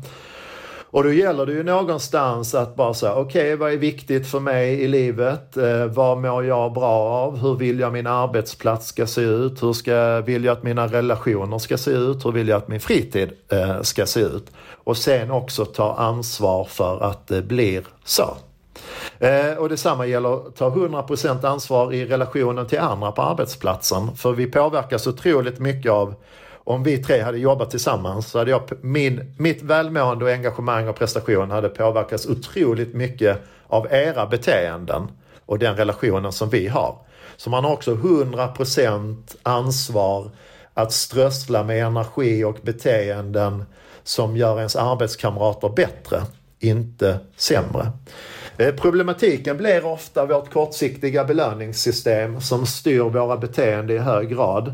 Och då gäller det ju någonstans att bara säga, okej vad är viktigt för mig i livet? Eh, vad mår jag bra av? Hur vill jag min arbetsplats ska se ut? Hur ska, vill jag att mina relationer ska se ut? Hur vill jag att min fritid eh, ska se ut? Och sen också ta ansvar för att det blir så. Eh, och detsamma gäller att ta 100% ansvar i relationen till andra på arbetsplatsen. För vi påverkas otroligt mycket av om vi tre hade jobbat tillsammans så hade jag, min, mitt välmående och engagemang och prestation hade påverkats otroligt mycket av era beteenden och den relationen som vi har. Så man har också 100% ansvar att strössla med energi och beteenden som gör ens arbetskamrater bättre, inte sämre. Eh, problematiken blir ofta vårt kortsiktiga belöningssystem som styr våra beteenden i hög grad.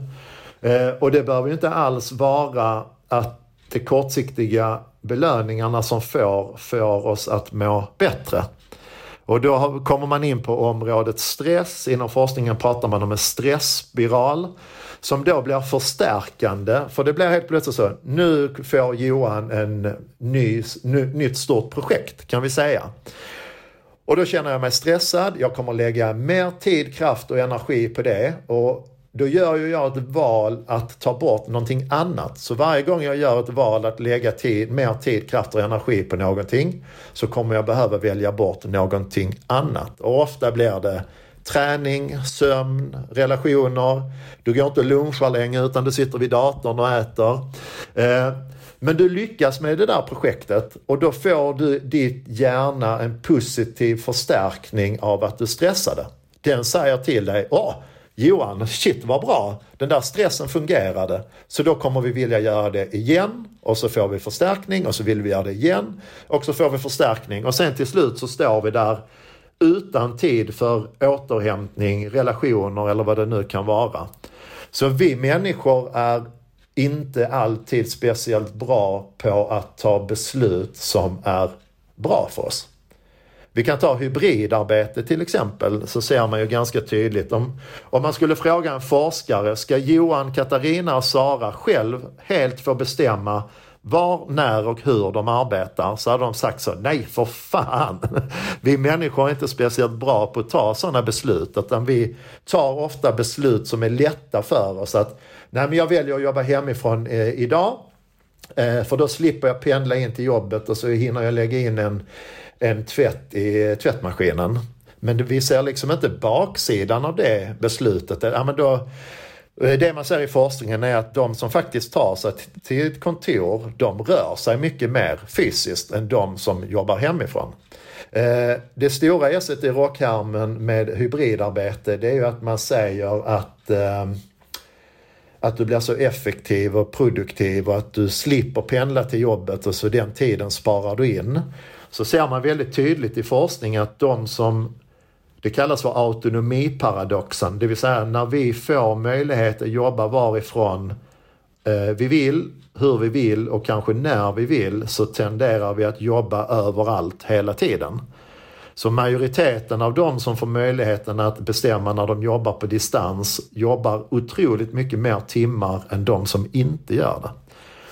Eh, och det behöver ju inte alls vara att de kortsiktiga belöningarna som får, får oss att må bättre. Och då kommer man in på området stress. Inom forskningen pratar man om en stressspiral som då blir förstärkande. För det blir helt plötsligt så, nu får Johan en ny, ny, nytt stort projekt kan vi säga. Och då känner jag mig stressad, jag kommer lägga mer tid, kraft och energi på det. Och då gör ju jag ett val att ta bort någonting annat. Så varje gång jag gör ett val att lägga tid, mer tid, kraft och energi på någonting så kommer jag behöva välja bort någonting annat. Och ofta blir det träning, sömn, relationer. Du går inte och lunchar längre utan du sitter vid datorn och äter. Eh, men du lyckas med det där projektet och då får du ditt hjärna en positiv förstärkning av att du stressade. Den säger till dig, åh Johan, shit vad bra, den där stressen fungerade. Så då kommer vi vilja göra det igen och så får vi förstärkning och så vill vi göra det igen och så får vi förstärkning och sen till slut så står vi där utan tid för återhämtning, relationer eller vad det nu kan vara. Så vi människor är inte alltid speciellt bra på att ta beslut som är bra för oss. Vi kan ta hybridarbete till exempel så ser man ju ganska tydligt om, om man skulle fråga en forskare, ska Johan, Katarina och Sara själv helt få bestämma var, när och hur de arbetar så hade de sagt så, nej för fan. Vi människor är inte speciellt bra på att ta sådana beslut utan vi tar ofta beslut som är lätta för oss. att Nej men jag väljer att jobba hemifrån eh, idag eh, för då slipper jag pendla in till jobbet och så hinner jag lägga in en, en tvätt i tvättmaskinen. Men vi ser liksom inte baksidan av det beslutet. Ja, men då, eh, det man ser i forskningen är att de som faktiskt tar sig till ett kontor, de rör sig mycket mer fysiskt än de som jobbar hemifrån. Eh, det stora esset i rockharmen med hybridarbete det är ju att man säger att eh, att du blir så effektiv och produktiv och att du slipper pendla till jobbet och så den tiden sparar du in. Så ser man väldigt tydligt i forskning att de som det kallas för autonomiparadoxen, det vill säga när vi får möjlighet att jobba varifrån eh, vi vill, hur vi vill och kanske när vi vill så tenderar vi att jobba överallt hela tiden. Så majoriteten av de som får möjligheten att bestämma när de jobbar på distans jobbar otroligt mycket mer timmar än de som inte gör det.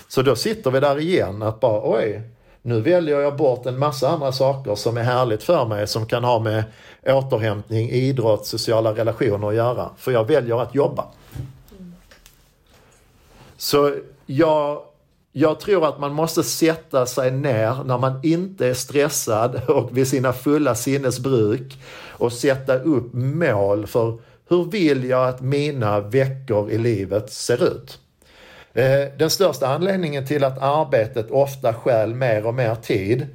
Så då sitter vi där igen att bara oj, nu väljer jag bort en massa andra saker som är härligt för mig som kan ha med återhämtning, idrott, sociala relationer att göra. För jag väljer att jobba. Så jag, jag tror att man måste sätta sig ner när man inte är stressad och vid sina fulla sinnesbruk och sätta upp mål för hur vill jag att mina veckor i livet ser ut? Eh, den största anledningen till att arbetet ofta stjäl mer och mer tid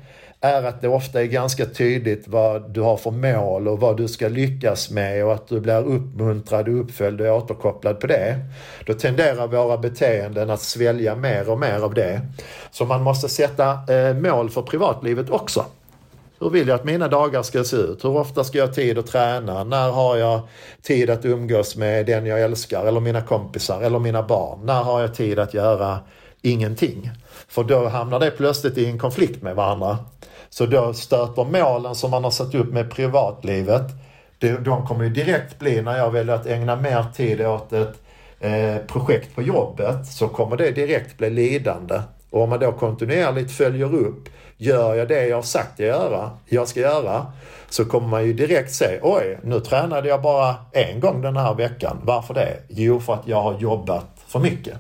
är att det ofta är ganska tydligt vad du har för mål och vad du ska lyckas med och att du blir uppmuntrad, uppföljd och återkopplad på det. Då tenderar våra beteenden att svälja mer och mer av det. Så man måste sätta eh, mål för privatlivet också. Hur vill jag att mina dagar ska se ut? Hur ofta ska jag ha tid att träna? När har jag tid att umgås med den jag älskar eller mina kompisar eller mina barn? När har jag tid att göra ingenting? För då hamnar det plötsligt i en konflikt med varandra. Så då stöter målen som man har satt upp med privatlivet, de kommer ju direkt bli när jag väljer att ägna mer tid åt ett eh, projekt på jobbet så kommer det direkt bli lidande. Och om man då kontinuerligt följer upp, gör jag det jag har sagt jag, göra, jag ska göra, så kommer man ju direkt se, oj, nu tränade jag bara en gång den här veckan. Varför det? Jo, för att jag har jobbat för mycket.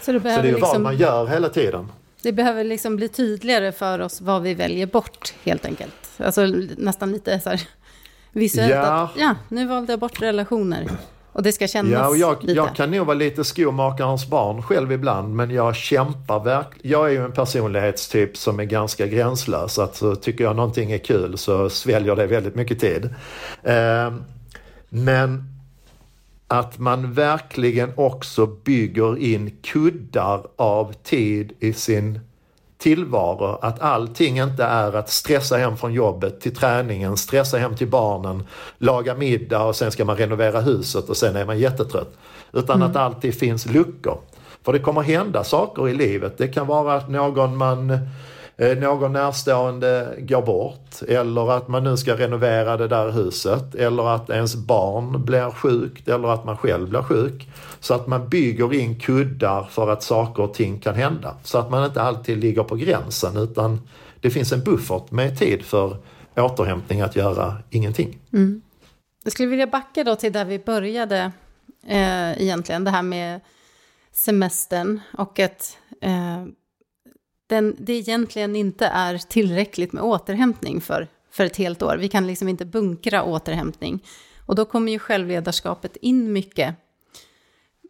Så, så det är ju liksom... vad man gör hela tiden. Det behöver liksom bli tydligare för oss vad vi väljer bort helt enkelt. Alltså nästan lite så här visuellt ja. att ja, nu valde jag bort relationer. Och det ska kännas ja, och jag, lite. jag kan nog vara lite skomakarens barn själv ibland men jag kämpar verkligen. Jag är ju en personlighetstyp som är ganska gränslös. Att så tycker jag någonting är kul så sväljer det väldigt mycket tid. Eh, men att man verkligen också bygger in kuddar av tid i sin tillvaro. Att allting inte är att stressa hem från jobbet till träningen, stressa hem till barnen, laga middag och sen ska man renovera huset och sen är man jättetrött. Utan mm. att alltid finns luckor. För det kommer hända saker i livet. Det kan vara att någon man Eh, någon närstående går bort eller att man nu ska renovera det där huset eller att ens barn blir sjukt eller att man själv blir sjuk. Så att man bygger in kuddar för att saker och ting kan hända. Så att man inte alltid ligger på gränsen utan det finns en buffert med tid för återhämtning att göra ingenting. Mm. Jag skulle vilja backa då till där vi började eh, egentligen, det här med semestern och att eh, den, det egentligen inte är tillräckligt med återhämtning för, för ett helt år. Vi kan liksom inte bunkra återhämtning. Och då kommer ju självledarskapet in mycket.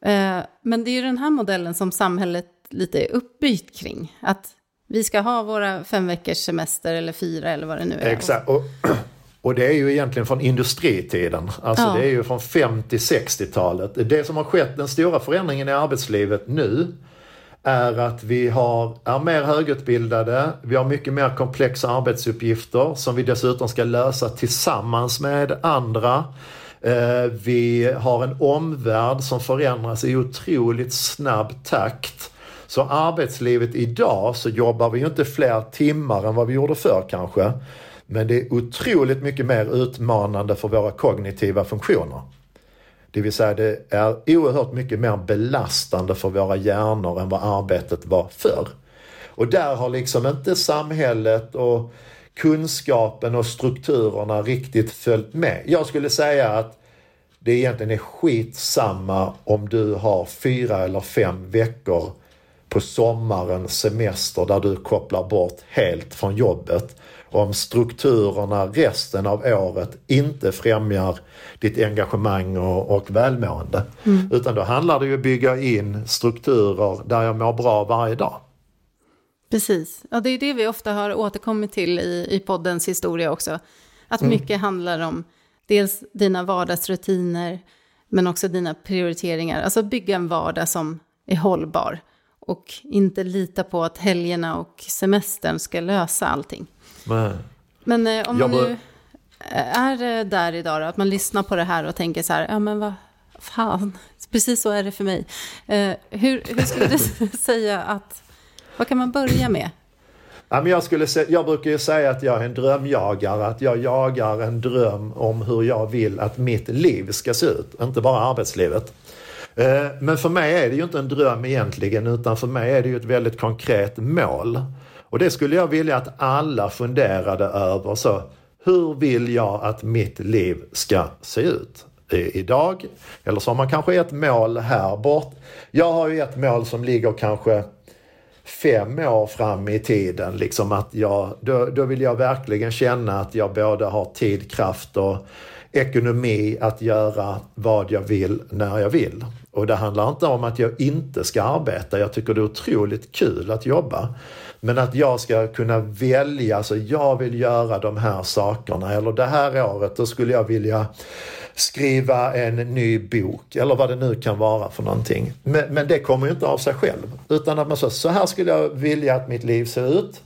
Eh, men det är ju den här modellen som samhället lite är uppbyggt kring. Att vi ska ha våra fem veckors semester eller fyra eller vad det nu är. Exakt. Och, och det är ju egentligen från industritiden. Alltså ja. det är ju från 50-60-talet. Det som har skett, den stora förändringen i arbetslivet nu är att vi har, är mer högutbildade, vi har mycket mer komplexa arbetsuppgifter som vi dessutom ska lösa tillsammans med andra. Eh, vi har en omvärld som förändras i otroligt snabb takt. Så arbetslivet idag så jobbar vi ju inte fler timmar än vad vi gjorde förr kanske. Men det är otroligt mycket mer utmanande för våra kognitiva funktioner. Det vill säga det är oerhört mycket mer belastande för våra hjärnor än vad arbetet var förr. Och där har liksom inte samhället och kunskapen och strukturerna riktigt följt med. Jag skulle säga att det egentligen är skitsamma om du har fyra eller fem veckor på sommaren, semester där du kopplar bort helt från jobbet. Om strukturerna resten av året inte främjar ditt engagemang och, och välmående. Mm. Utan då handlar det ju om att bygga in strukturer där jag mår bra varje dag. Precis, ja, det är det vi ofta har återkommit till i, i poddens historia också. Att mm. mycket handlar om dels dina vardagsrutiner, men också dina prioriteringar. Alltså bygga en vardag som är hållbar och inte lita på att helgerna och semestern ska lösa allting. Nej. Men eh, om man nu är eh, där idag då, att man lyssnar på det här och tänker så här, ja men vad fan, precis så är det för mig. Eh, hur, hur skulle du säga att, vad kan man börja med? Ja, men jag, skulle jag brukar ju säga att jag är en drömjagare, att jag jagar en dröm om hur jag vill att mitt liv ska se ut, inte bara arbetslivet. Eh, men för mig är det ju inte en dröm egentligen utan för mig är det ju ett väldigt konkret mål. Och det skulle jag vilja att alla funderade över. Så, hur vill jag att mitt liv ska se ut? idag. Eller så har man kanske ett mål här bort. Jag har ju ett mål som ligger kanske fem år fram i tiden. Liksom att jag, då, då vill jag verkligen känna att jag både har tid, kraft och ekonomi att göra vad jag vill när jag vill. Och det handlar inte om att jag inte ska arbeta. Jag tycker det är otroligt kul att jobba. Men att jag ska kunna välja, alltså jag vill göra de här sakerna eller det här året då skulle jag vilja skriva en ny bok eller vad det nu kan vara för någonting. Men, men det kommer ju inte av sig själv. Utan att man säger så här skulle jag vilja att mitt liv ser ut.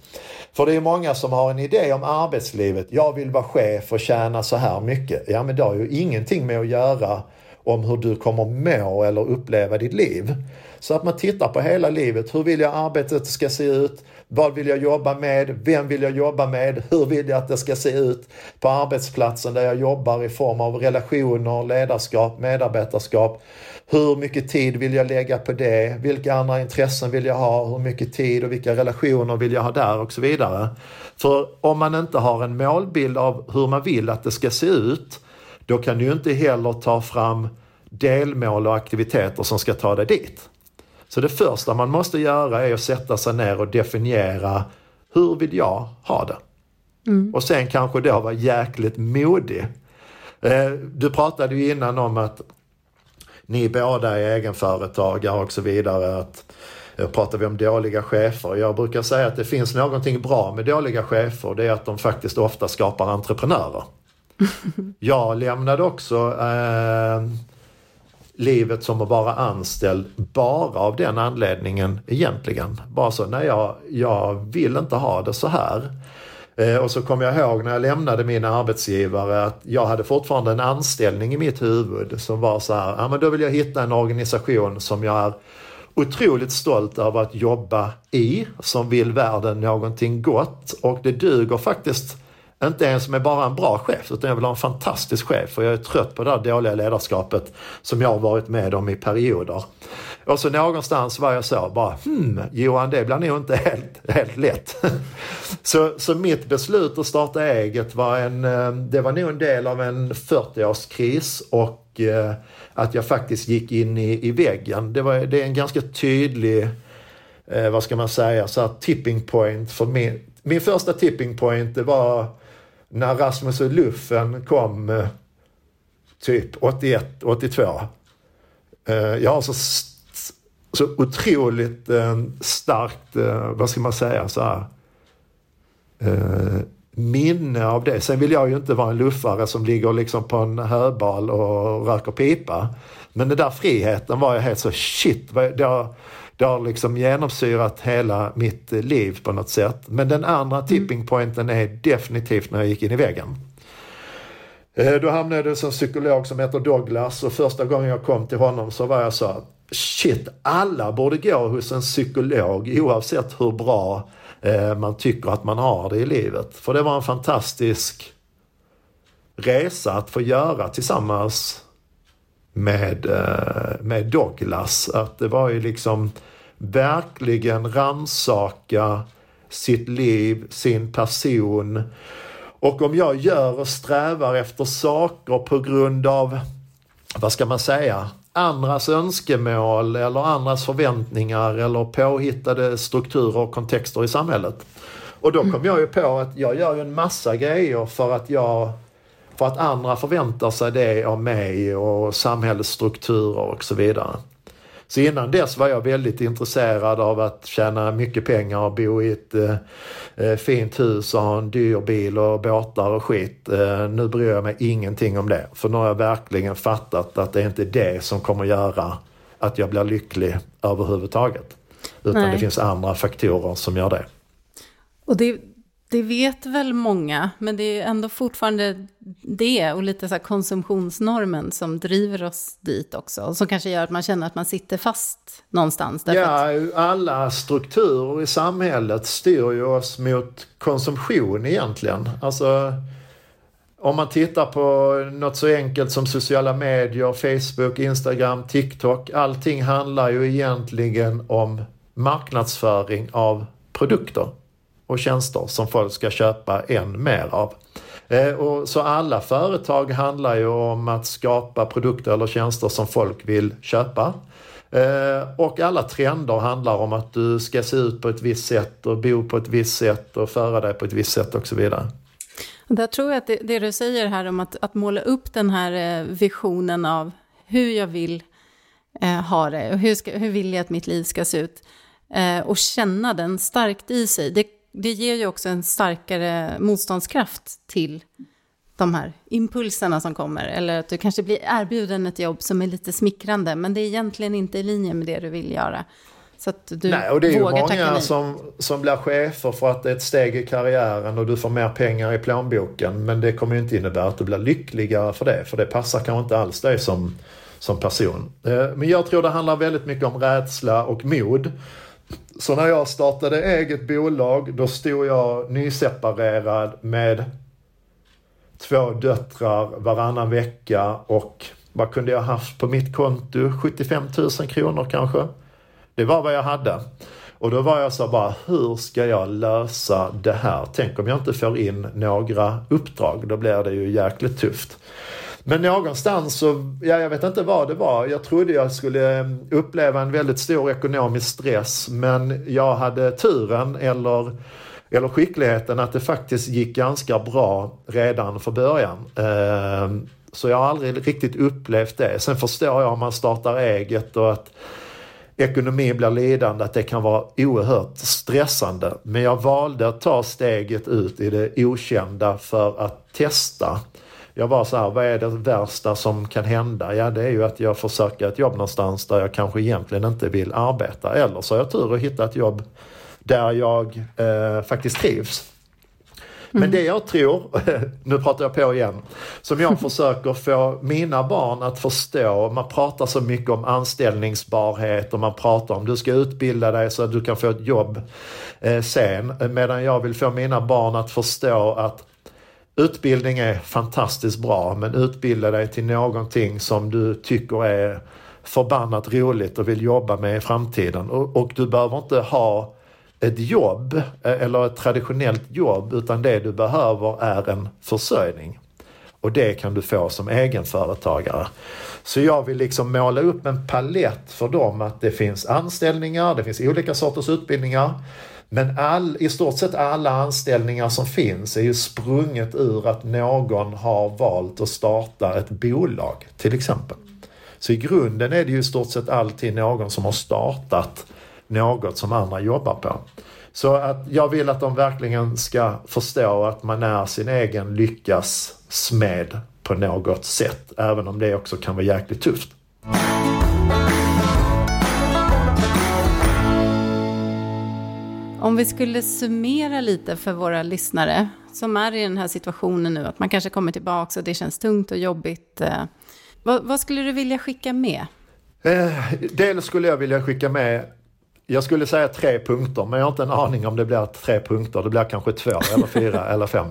För det är många som har en idé om arbetslivet. Jag vill vara chef och tjäna så här mycket. Ja men det har ju ingenting med att göra om hur du kommer må eller uppleva ditt liv. Så att man tittar på hela livet. Hur vill jag arbetet ska se ut? Vad vill jag jobba med? Vem vill jag jobba med? Hur vill jag att det ska se ut på arbetsplatsen där jag jobbar i form av relationer, ledarskap, medarbetarskap? Hur mycket tid vill jag lägga på det? Vilka andra intressen vill jag ha? Hur mycket tid och vilka relationer vill jag ha där och så vidare. För om man inte har en målbild av hur man vill att det ska se ut, då kan du ju inte heller ta fram delmål och aktiviteter som ska ta dig dit. Så det första man måste göra är att sätta sig ner och definiera hur vill jag ha det? Mm. Och sen kanske då vara jäkligt modig. Eh, du pratade ju innan om att ni båda är egenföretagare och så vidare. Att, eh, pratar vi om dåliga chefer. Jag brukar säga att det finns någonting bra med dåliga chefer. Det är att de faktiskt ofta skapar entreprenörer. Jag lämnade också eh, livet som att vara anställd bara av den anledningen egentligen. Bara så, nej jag, jag vill inte ha det så här. Eh, och så kom jag ihåg när jag lämnade min arbetsgivare att jag hade fortfarande en anställning i mitt huvud som var så här, ja men då vill jag hitta en organisation som jag är otroligt stolt över att jobba i, som vill världen någonting gott och det duger faktiskt inte ens med bara en bra chef utan jag vill ha en fantastisk chef och jag är trött på det där dåliga ledarskapet som jag har varit med om i perioder. Och så någonstans var jag så bara, hmm, Johan det blir nog inte helt, helt lätt. så, så mitt beslut att starta eget var en, eh, det var nog en del av en 40-årskris och eh, att jag faktiskt gick in i, i väggen. Det, var, det är en ganska tydlig, eh, vad ska man säga, så här tipping point för min, min första tipping point det var när Rasmus och Luffen kom eh, typ 81, 82. Eh, jag har så, så otroligt eh, starkt, vad ska man säga, så här, minne av det. Sen vill jag ju inte vara en luffare som ligger liksom på en höbal och röker pipa. Men den där friheten var jag helt så shit, det har, det har liksom genomsyrat hela mitt liv på något sätt. Men den andra mm. tipping pointen är definitivt när jag gick in i väggen. Eh, då hamnade jag en psykolog som heter Douglas och första gången jag kom till honom så var jag så shit, alla borde gå hos en psykolog oavsett hur bra eh, man tycker att man har det i livet. För det var en fantastisk resa att få göra tillsammans med, eh, med Douglas. Att det var ju liksom verkligen ransaka sitt liv, sin person. Och om jag gör och strävar efter saker på grund av, vad ska man säga, andras önskemål eller andras förväntningar eller påhittade strukturer och kontexter i samhället. Och då kom jag ju på att jag gör ju en massa grejer för att jag för att andra förväntar sig det av mig och samhällsstrukturer och så vidare. Så innan dess var jag väldigt intresserad av att tjäna mycket pengar och bo i ett eh, fint hus och ha en dyr bil och båtar och skit. Eh, nu bryr jag mig ingenting om det. För nu har jag verkligen fattat att det är inte det som kommer göra att jag blir lycklig överhuvudtaget. Utan Nej. det finns andra faktorer som gör det. Och det, det vet väl många, men det är ändå fortfarande det och lite så konsumtionsnormen som driver oss dit också. Och som kanske gör att man känner att man sitter fast någonstans. Ja, att... alla strukturer i samhället styr ju oss mot konsumtion egentligen. Alltså, om man tittar på något så enkelt som sociala medier, Facebook, Instagram, TikTok. Allting handlar ju egentligen om marknadsföring av produkter och tjänster som folk ska köpa än mer av. Eh, och så alla företag handlar ju om att skapa produkter eller tjänster som folk vill köpa. Eh, och alla trender handlar om att du ska se ut på ett visst sätt och bo på ett visst sätt och föra dig på ett visst sätt och så vidare. Där tror jag att det, det du säger här om att, att måla upp den här eh, visionen av hur jag vill eh, ha det och hur, ska, hur vill jag att mitt liv ska se ut eh, och känna den starkt i sig. Det det ger ju också en starkare motståndskraft till de här impulserna som kommer. Eller att du kanske blir erbjuden ett jobb som är lite smickrande, men det är egentligen inte i linje med det du vill göra. Så att du Nej, och det är ju många som, som blir chefer för att det är ett steg i karriären och du får mer pengar i plånboken. Men det kommer ju inte innebära att du blir lyckligare för det, för det passar kanske inte alls dig som, som person. Eh, men jag tror det handlar väldigt mycket om rädsla och mod. Så när jag startade eget bolag då stod jag nyseparerad med två döttrar varannan vecka och vad kunde jag haft på mitt konto? 75 000 kronor kanske. Det var vad jag hade. Och då var jag så bara, hur ska jag lösa det här? Tänk om jag inte får in några uppdrag, då blir det ju jäkligt tufft. Men någonstans så, ja, jag vet inte vad det var. Jag trodde jag skulle mm, uppleva en väldigt stor ekonomisk stress men jag hade turen eller, eller skickligheten att det faktiskt gick ganska bra redan från början. Ehm, så jag har aldrig riktigt upplevt det. Sen förstår jag om man startar eget och att ekonomin blir lidande, att det kan vara oerhört stressande. Men jag valde att ta steget ut i det okända för att testa. Jag var så här, vad är det värsta som kan hända? Ja, det är ju att jag försöker ett jobb någonstans där jag kanske egentligen inte vill arbeta. Eller så har jag tur att hitta ett jobb där jag eh, faktiskt trivs. Men mm. det jag tror, nu pratar jag på igen, som jag försöker få mina barn att förstå, man pratar så mycket om anställningsbarhet och man pratar om du ska utbilda dig så att du kan få ett jobb eh, sen. Medan jag vill få mina barn att förstå att Utbildning är fantastiskt bra men utbilda dig till någonting som du tycker är förbannat roligt och vill jobba med i framtiden. Och, och, du behöver inte ha ett jobb eh, eller ett traditionellt jobb utan det du behöver är en försörjning. Och det kan du få som egenföretagare. Så jag vill liksom måla upp en palett för dem att det finns anställningar, det finns olika sorters utbildningar. Men all, i stort sett alla anställningar som finns är ju sprunget ur att någon har valt att starta ett bolag till exempel. Så i grunden är det ju i stort sett alltid någon som har startat något som andra jobbar på. Så att jag vill att de verkligen ska förstå att man är sin egen lyckas smed på något sätt. Även om det också kan vara jäkligt tufft. Om vi skulle summera lite för våra lyssnare som är i den här situationen nu, att man kanske kommer tillbaka och det känns tungt och jobbigt. Eh, vad, vad skulle du vilja skicka med? Eh, dels skulle jag vilja skicka med jag skulle säga tre punkter, men jag har inte en aning om det blir tre punkter. Det blir kanske två, eller fyra, eller fem.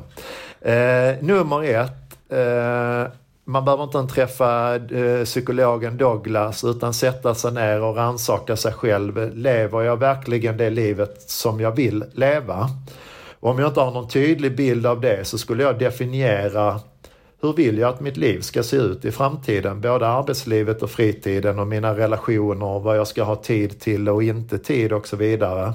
Eh, nummer ett. Eh, man behöver inte träffa eh, psykologen Douglas utan sätta sig ner och rannsaka sig själv. Lever jag verkligen det livet som jag vill leva? Och om jag inte har någon tydlig bild av det så skulle jag definiera hur vill jag att mitt liv ska se ut i framtiden? Både arbetslivet och fritiden och mina relationer och vad jag ska ha tid till och inte tid och så vidare.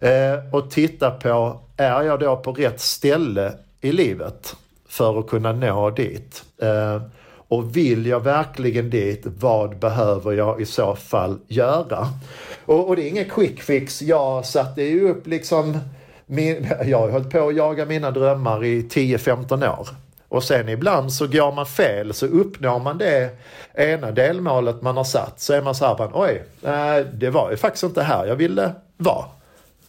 Eh, och titta på, är jag då på rätt ställe i livet för att kunna nå dit? Eh, och vill jag verkligen dit, vad behöver jag i så fall göra? Och, och det är ingen quick fix. Jag satte ju upp liksom min, jag har hållit på att jaga mina drömmar i 10-15 år. Och sen ibland så går man fel så uppnår man det ena delmålet man har satt så är man så här, oj, eh, det var ju faktiskt inte här jag ville vara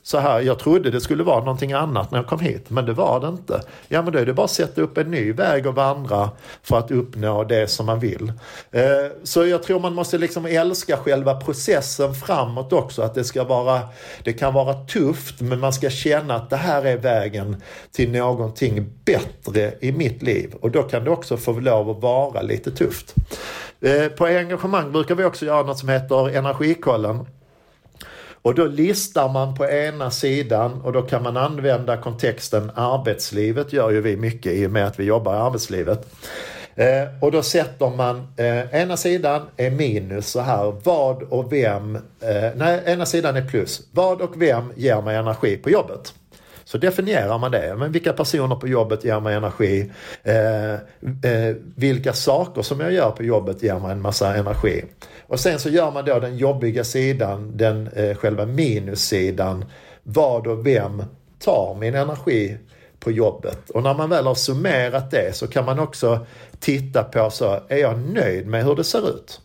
så här, jag trodde det skulle vara någonting annat när jag kom hit, men det var det inte. Ja, men då är det bara att sätta upp en ny väg och vandra för att uppnå det som man vill. Eh, så jag tror man måste liksom älska själva processen framåt också, att det ska vara, det kan vara tufft, men man ska känna att det här är vägen till någonting bättre i mitt liv. Och då kan det också få lov att vara lite tufft. Eh, på engagemang brukar vi också göra något som heter Energikollen. Och då listar man på ena sidan och då kan man använda kontexten arbetslivet gör ju vi mycket i och med att vi jobbar i arbetslivet. Eh, och då sätter man, eh, ena sidan är minus så här, vad och vem, eh, nej ena sidan är plus, vad och vem ger mig energi på jobbet? Så definierar man det. Men vilka personer på jobbet ger mig energi? Eh, eh, vilka saker som jag gör på jobbet ger mig en massa energi? Och sen så gör man då den jobbiga sidan, den eh, själva minussidan. Vad och vem tar min energi på jobbet? Och när man väl har summerat det så kan man också titta på så, är jag nöjd med hur det ser ut?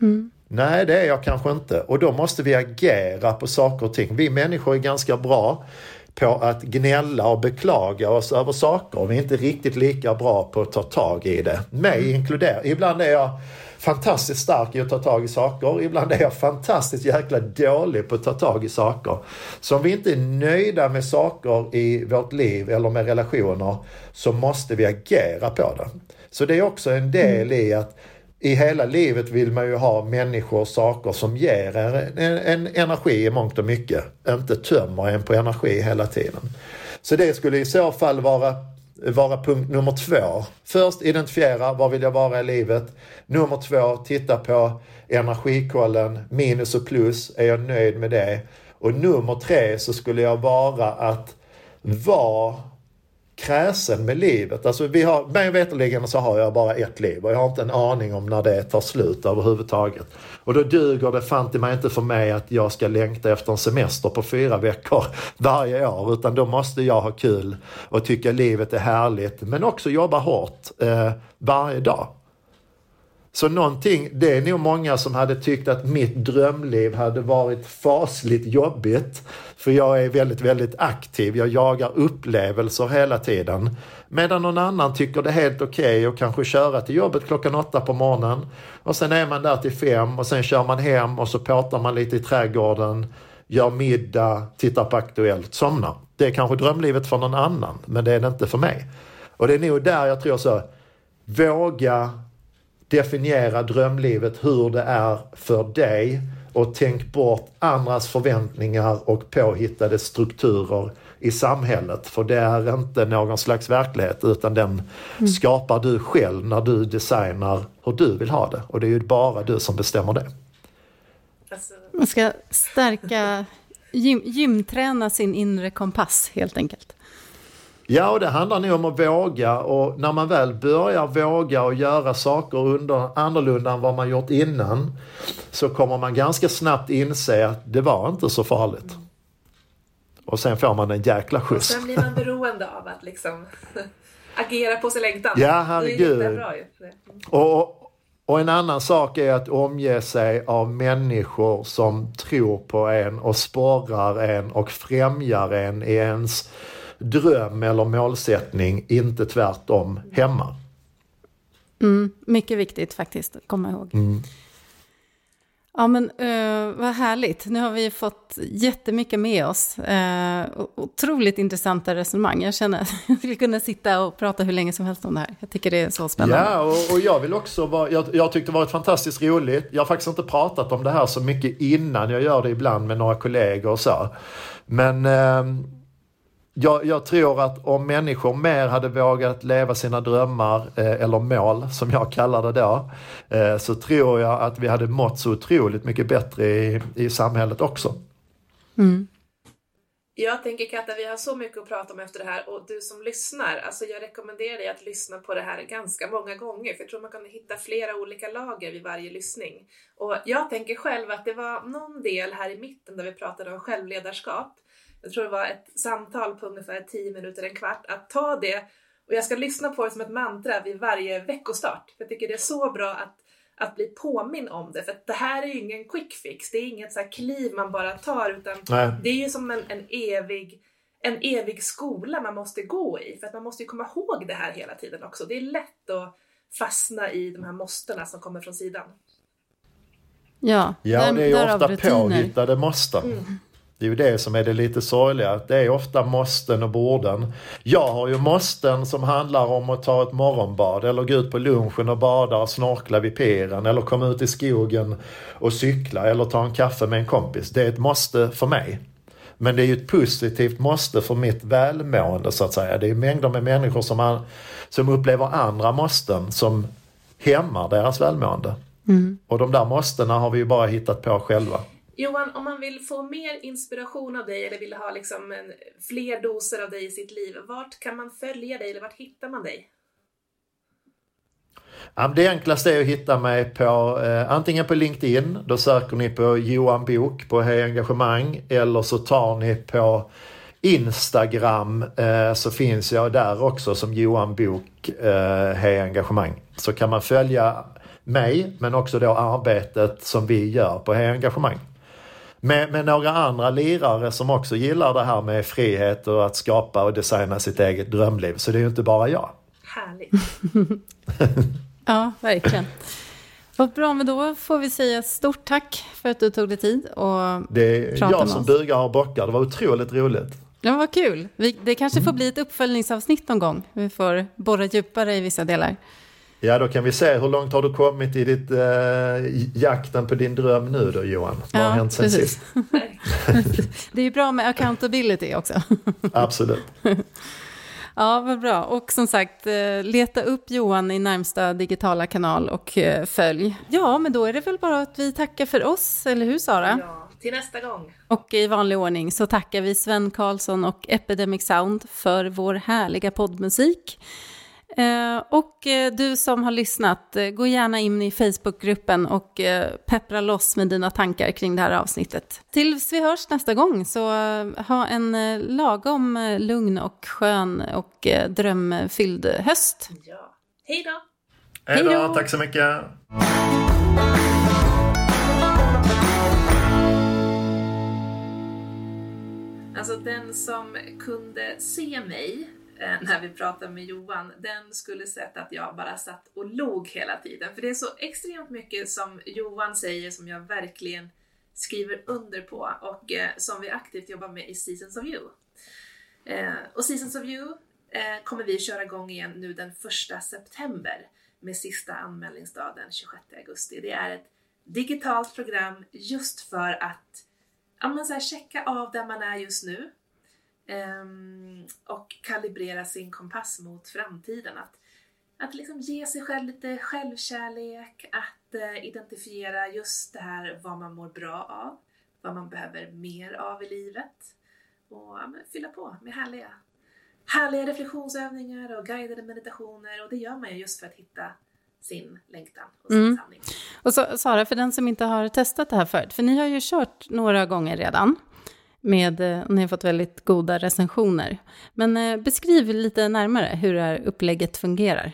Mm. Nej, det är jag kanske inte. Och då måste vi agera på saker och ting. Vi människor är ganska bra på att gnälla och beklaga oss över saker. Vi är inte riktigt lika bra på att ta tag i det. Mig inkluderat. Ibland är jag fantastiskt stark i att ta tag i saker. Ibland är jag fantastiskt jäkla dålig på att ta tag i saker. Så om vi inte är nöjda med saker i vårt liv eller med relationer så måste vi agera på det. Så det är också en del i att i hela livet vill man ju ha människor och saker som ger en, en, en energi i mångt och mycket. Inte tömmer en på energi hela tiden. Så det skulle i så fall vara, vara punkt nummer två. Först identifiera var vill jag vara i livet. Nummer två, titta på energikollen, minus och plus. Är jag nöjd med det? Och nummer tre så skulle jag vara att vara kräsen med livet. Alltså vi har, mig veterligen så har jag bara ett liv och jag har inte en aning om när det tar slut överhuvudtaget. Och då duger det fan till mig inte för mig att jag ska längta efter en semester på fyra veckor varje år utan då måste jag ha kul och tycka livet är härligt men också jobba hårt eh, varje dag. Så någonting, det är nog många som hade tyckt att mitt drömliv hade varit fasligt jobbigt. För jag är väldigt, väldigt aktiv. Jag jagar upplevelser hela tiden. Medan någon annan tycker det är helt okej okay att kanske köra till jobbet klockan åtta på morgonen. Och sen är man där till fem och sen kör man hem och så pratar man lite i trädgården, gör middag, tittar på Aktuellt, somnar. Det är kanske drömlivet för någon annan, men det är det inte för mig. Och det är nog där jag tror så, våga definiera drömlivet hur det är för dig och tänk bort andras förväntningar och påhittade strukturer i samhället. För det är inte någon slags verklighet utan den mm. skapar du själv när du designar hur du vill ha det. Och det är ju bara du som bestämmer det. Alltså- Man ska stärka, gym, gymträna sin inre kompass helt enkelt. Ja, och det handlar nog om att våga och när man väl börjar våga och göra saker under, annorlunda än vad man gjort innan så kommer man ganska snabbt inse att det var inte så farligt. Och sen får man en jäkla skjuts. Och sen blir man beroende av att liksom agera på sin längtan. Ja, herregud. Det är bra ju. Och, och en annan sak är att omge sig av människor som tror på en och sporrar en och främjar en i ens dröm eller målsättning, inte tvärtom hemma. Mm, mycket viktigt faktiskt att komma ihåg. Mm. Ja, men uh, vad härligt. Nu har vi fått jättemycket med oss. Uh, otroligt intressanta resonemang. Jag känner att jag skulle kunna sitta och prata hur länge som helst om det här. Jag tycker det är så spännande. Ja, och, och jag vill också vara, jag, jag tyckte det varit fantastiskt roligt. Jag har faktiskt inte pratat om det här så mycket innan. Jag gör det ibland med några kollegor och så. Men uh, jag, jag, tror att om människor mer hade vågat leva sina drömmar, eh, eller mål som jag kallar det då, eh, så tror jag att vi hade mått så otroligt mycket bättre i, i samhället också. Mm. Jag tänker Katta, vi har så mycket att prata om efter det här och du som lyssnar, alltså jag rekommenderar dig att lyssna på det här ganska många gånger för jag tror man kan hitta flera olika lager vid varje lyssning. Och jag tänker själv att det var någon del här i mitten där vi pratade om självledarskap jag tror det var ett samtal på ungefär 10 minuter, en kvart, att ta det och jag ska lyssna på det som ett mantra vid varje veckostart. För jag tycker det är så bra att, att bli påminn om det. För det här är ju ingen quick fix, det är inget så kliv man bara tar utan Nej. det är ju som en, en, evig, en evig skola man måste gå i. För att man måste ju komma ihåg det här hela tiden också. Det är lätt att fastna i de här måstena som kommer från sidan. Ja, ja det är ju ofta påhittade måsten. Mm. Det är ju det som är det lite sorgliga. Det är ofta måsten och borden. Jag har ju måsten som handlar om att ta ett morgonbad eller gå ut på lunchen och bada och snorkla vid piren eller komma ut i skogen och cykla eller ta en kaffe med en kompis. Det är ett måste för mig. Men det är ju ett positivt måste för mitt välmående så att säga. Det är mängder med människor som, som upplever andra måsten som hämmar deras välmående. Mm. Och de där måstena har vi ju bara hittat på själva. Johan, om man vill få mer inspiration av dig eller vill ha liksom en, fler doser av dig i sitt liv, vart kan man följa dig eller vart hittar man dig? Det enklaste är att hitta mig på eh, antingen på LinkedIn, då söker ni på Johan Bok på Hej Engagemang eller så tar ni på Instagram eh, så finns jag där också som Johan Bok eh, Hej Engagemang. Så kan man följa mig men också då arbetet som vi gör på Hej Engagemang med, med några andra lirare som också gillar det här med frihet och att skapa och designa sitt eget drömliv. Så det är ju inte bara jag. Härligt. ja, verkligen. Vad bra, men då får vi säga stort tack för att du tog dig tid och Det är jag som bugar och bockar. Det var otroligt roligt. Ja, vad kul. Vi, det kanske får bli ett uppföljningsavsnitt någon gång. Vi får borra djupare i vissa delar. Ja, då kan vi se hur långt har du kommit i ditt eh, jakten på din dröm nu då Johan? Vad ja, har hänt sen precis. sist? det är bra med accountability också. Absolut. Ja, vad bra. Och som sagt, eh, leta upp Johan i närmsta digitala kanal och eh, följ. Ja, men då är det väl bara att vi tackar för oss, eller hur Sara? Ja, till nästa gång. Och i vanlig ordning så tackar vi Sven Karlsson och Epidemic Sound för vår härliga poddmusik. Eh, och eh, du som har lyssnat, eh, gå gärna in i Facebookgruppen och peppra loss med dina tankar kring det här avsnittet. Tills vi hörs nästa gång, så ha en lagom lugn och skön och drömfylld höst. Ja. Hej då! Hej då, tack så mycket! Alltså den som kunde se mig Eh, när vi pratade med Johan, den skulle sett att jag bara satt och log hela tiden. För det är så extremt mycket som Johan säger som jag verkligen skriver under på och eh, som vi aktivt jobbar med i Seasons of You. Eh, och Seasons of You eh, kommer vi köra igång igen nu den 1 september med sista anmälningsdag den 26 augusti. Det är ett digitalt program just för att ja, men så här, checka av där man är just nu och kalibrera sin kompass mot framtiden. Att, att liksom ge sig själv lite självkärlek, att uh, identifiera just det här vad man mår bra av, vad man behöver mer av i livet och ja, fylla på med härliga, härliga reflektionsövningar och guidade meditationer och det gör man ju just för att hitta sin längtan och sin mm. sanning. Och så, Sara, för den som inte har testat det här förut, för ni har ju kört några gånger redan med, eh, ni har fått väldigt goda recensioner. Men eh, beskriv lite närmare hur det här upplägget fungerar.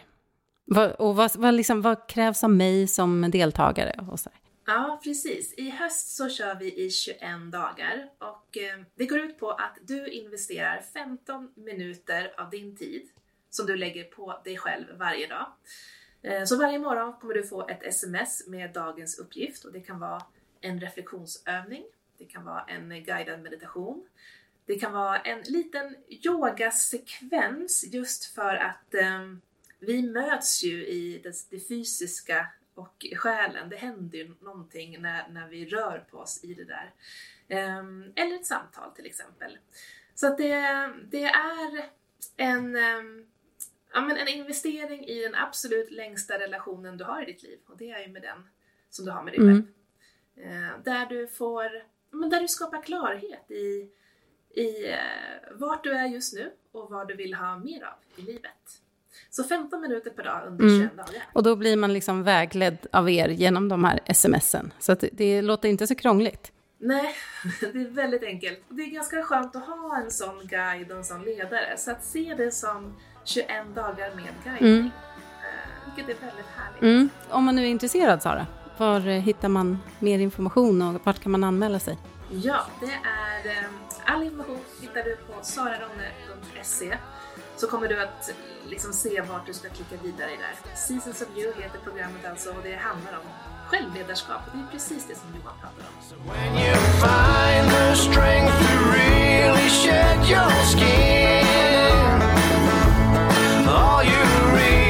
Och vad, vad, liksom, vad krävs av mig som deltagare? Och så Ja, precis. I höst så kör vi i 21 dagar och eh, det går ut på att du investerar 15 minuter av din tid som du lägger på dig själv varje dag. Eh, så varje morgon kommer du få ett sms med dagens uppgift och det kan vara en reflektionsövning, det kan vara en guidad meditation, det kan vara en liten yogasekvens just för att eh, vi möts ju i det, det, fysiska och själen. Det händer ju någonting när, när vi rör på oss i det där. Eh, eller ett samtal till exempel. Så att det, det är en, eh, ja, men en investering i den absolut längsta relationen du har i ditt liv och det är ju med den som du har med dig själv. Mm. Eh, där du får, men där du skapar klarhet i i eh, vart du är just nu och vad du vill ha mer av i livet. Så 15 minuter per dag under mm. 21 dagar. Och då blir man liksom vägledd av er genom de här smsen. Så det, det låter inte så krångligt. Nej, det är väldigt enkelt. Det är ganska skönt att ha en sån guide och en sån ledare. Så att se det som 21 dagar med guidning. Mm. Eh, vilket är väldigt härligt. Mm. Om man nu är intresserad Sara, var eh, hittar man mer information och vart kan man anmäla sig? Ja, det är eh, all information hittar du på sararonne.se så kommer du att liksom se vart du ska klicka vidare i där. Seasons of You heter programmet alltså och det handlar om självledarskap och det är precis det som Johan pratar om. So when you find the strength to really shed your skin all you read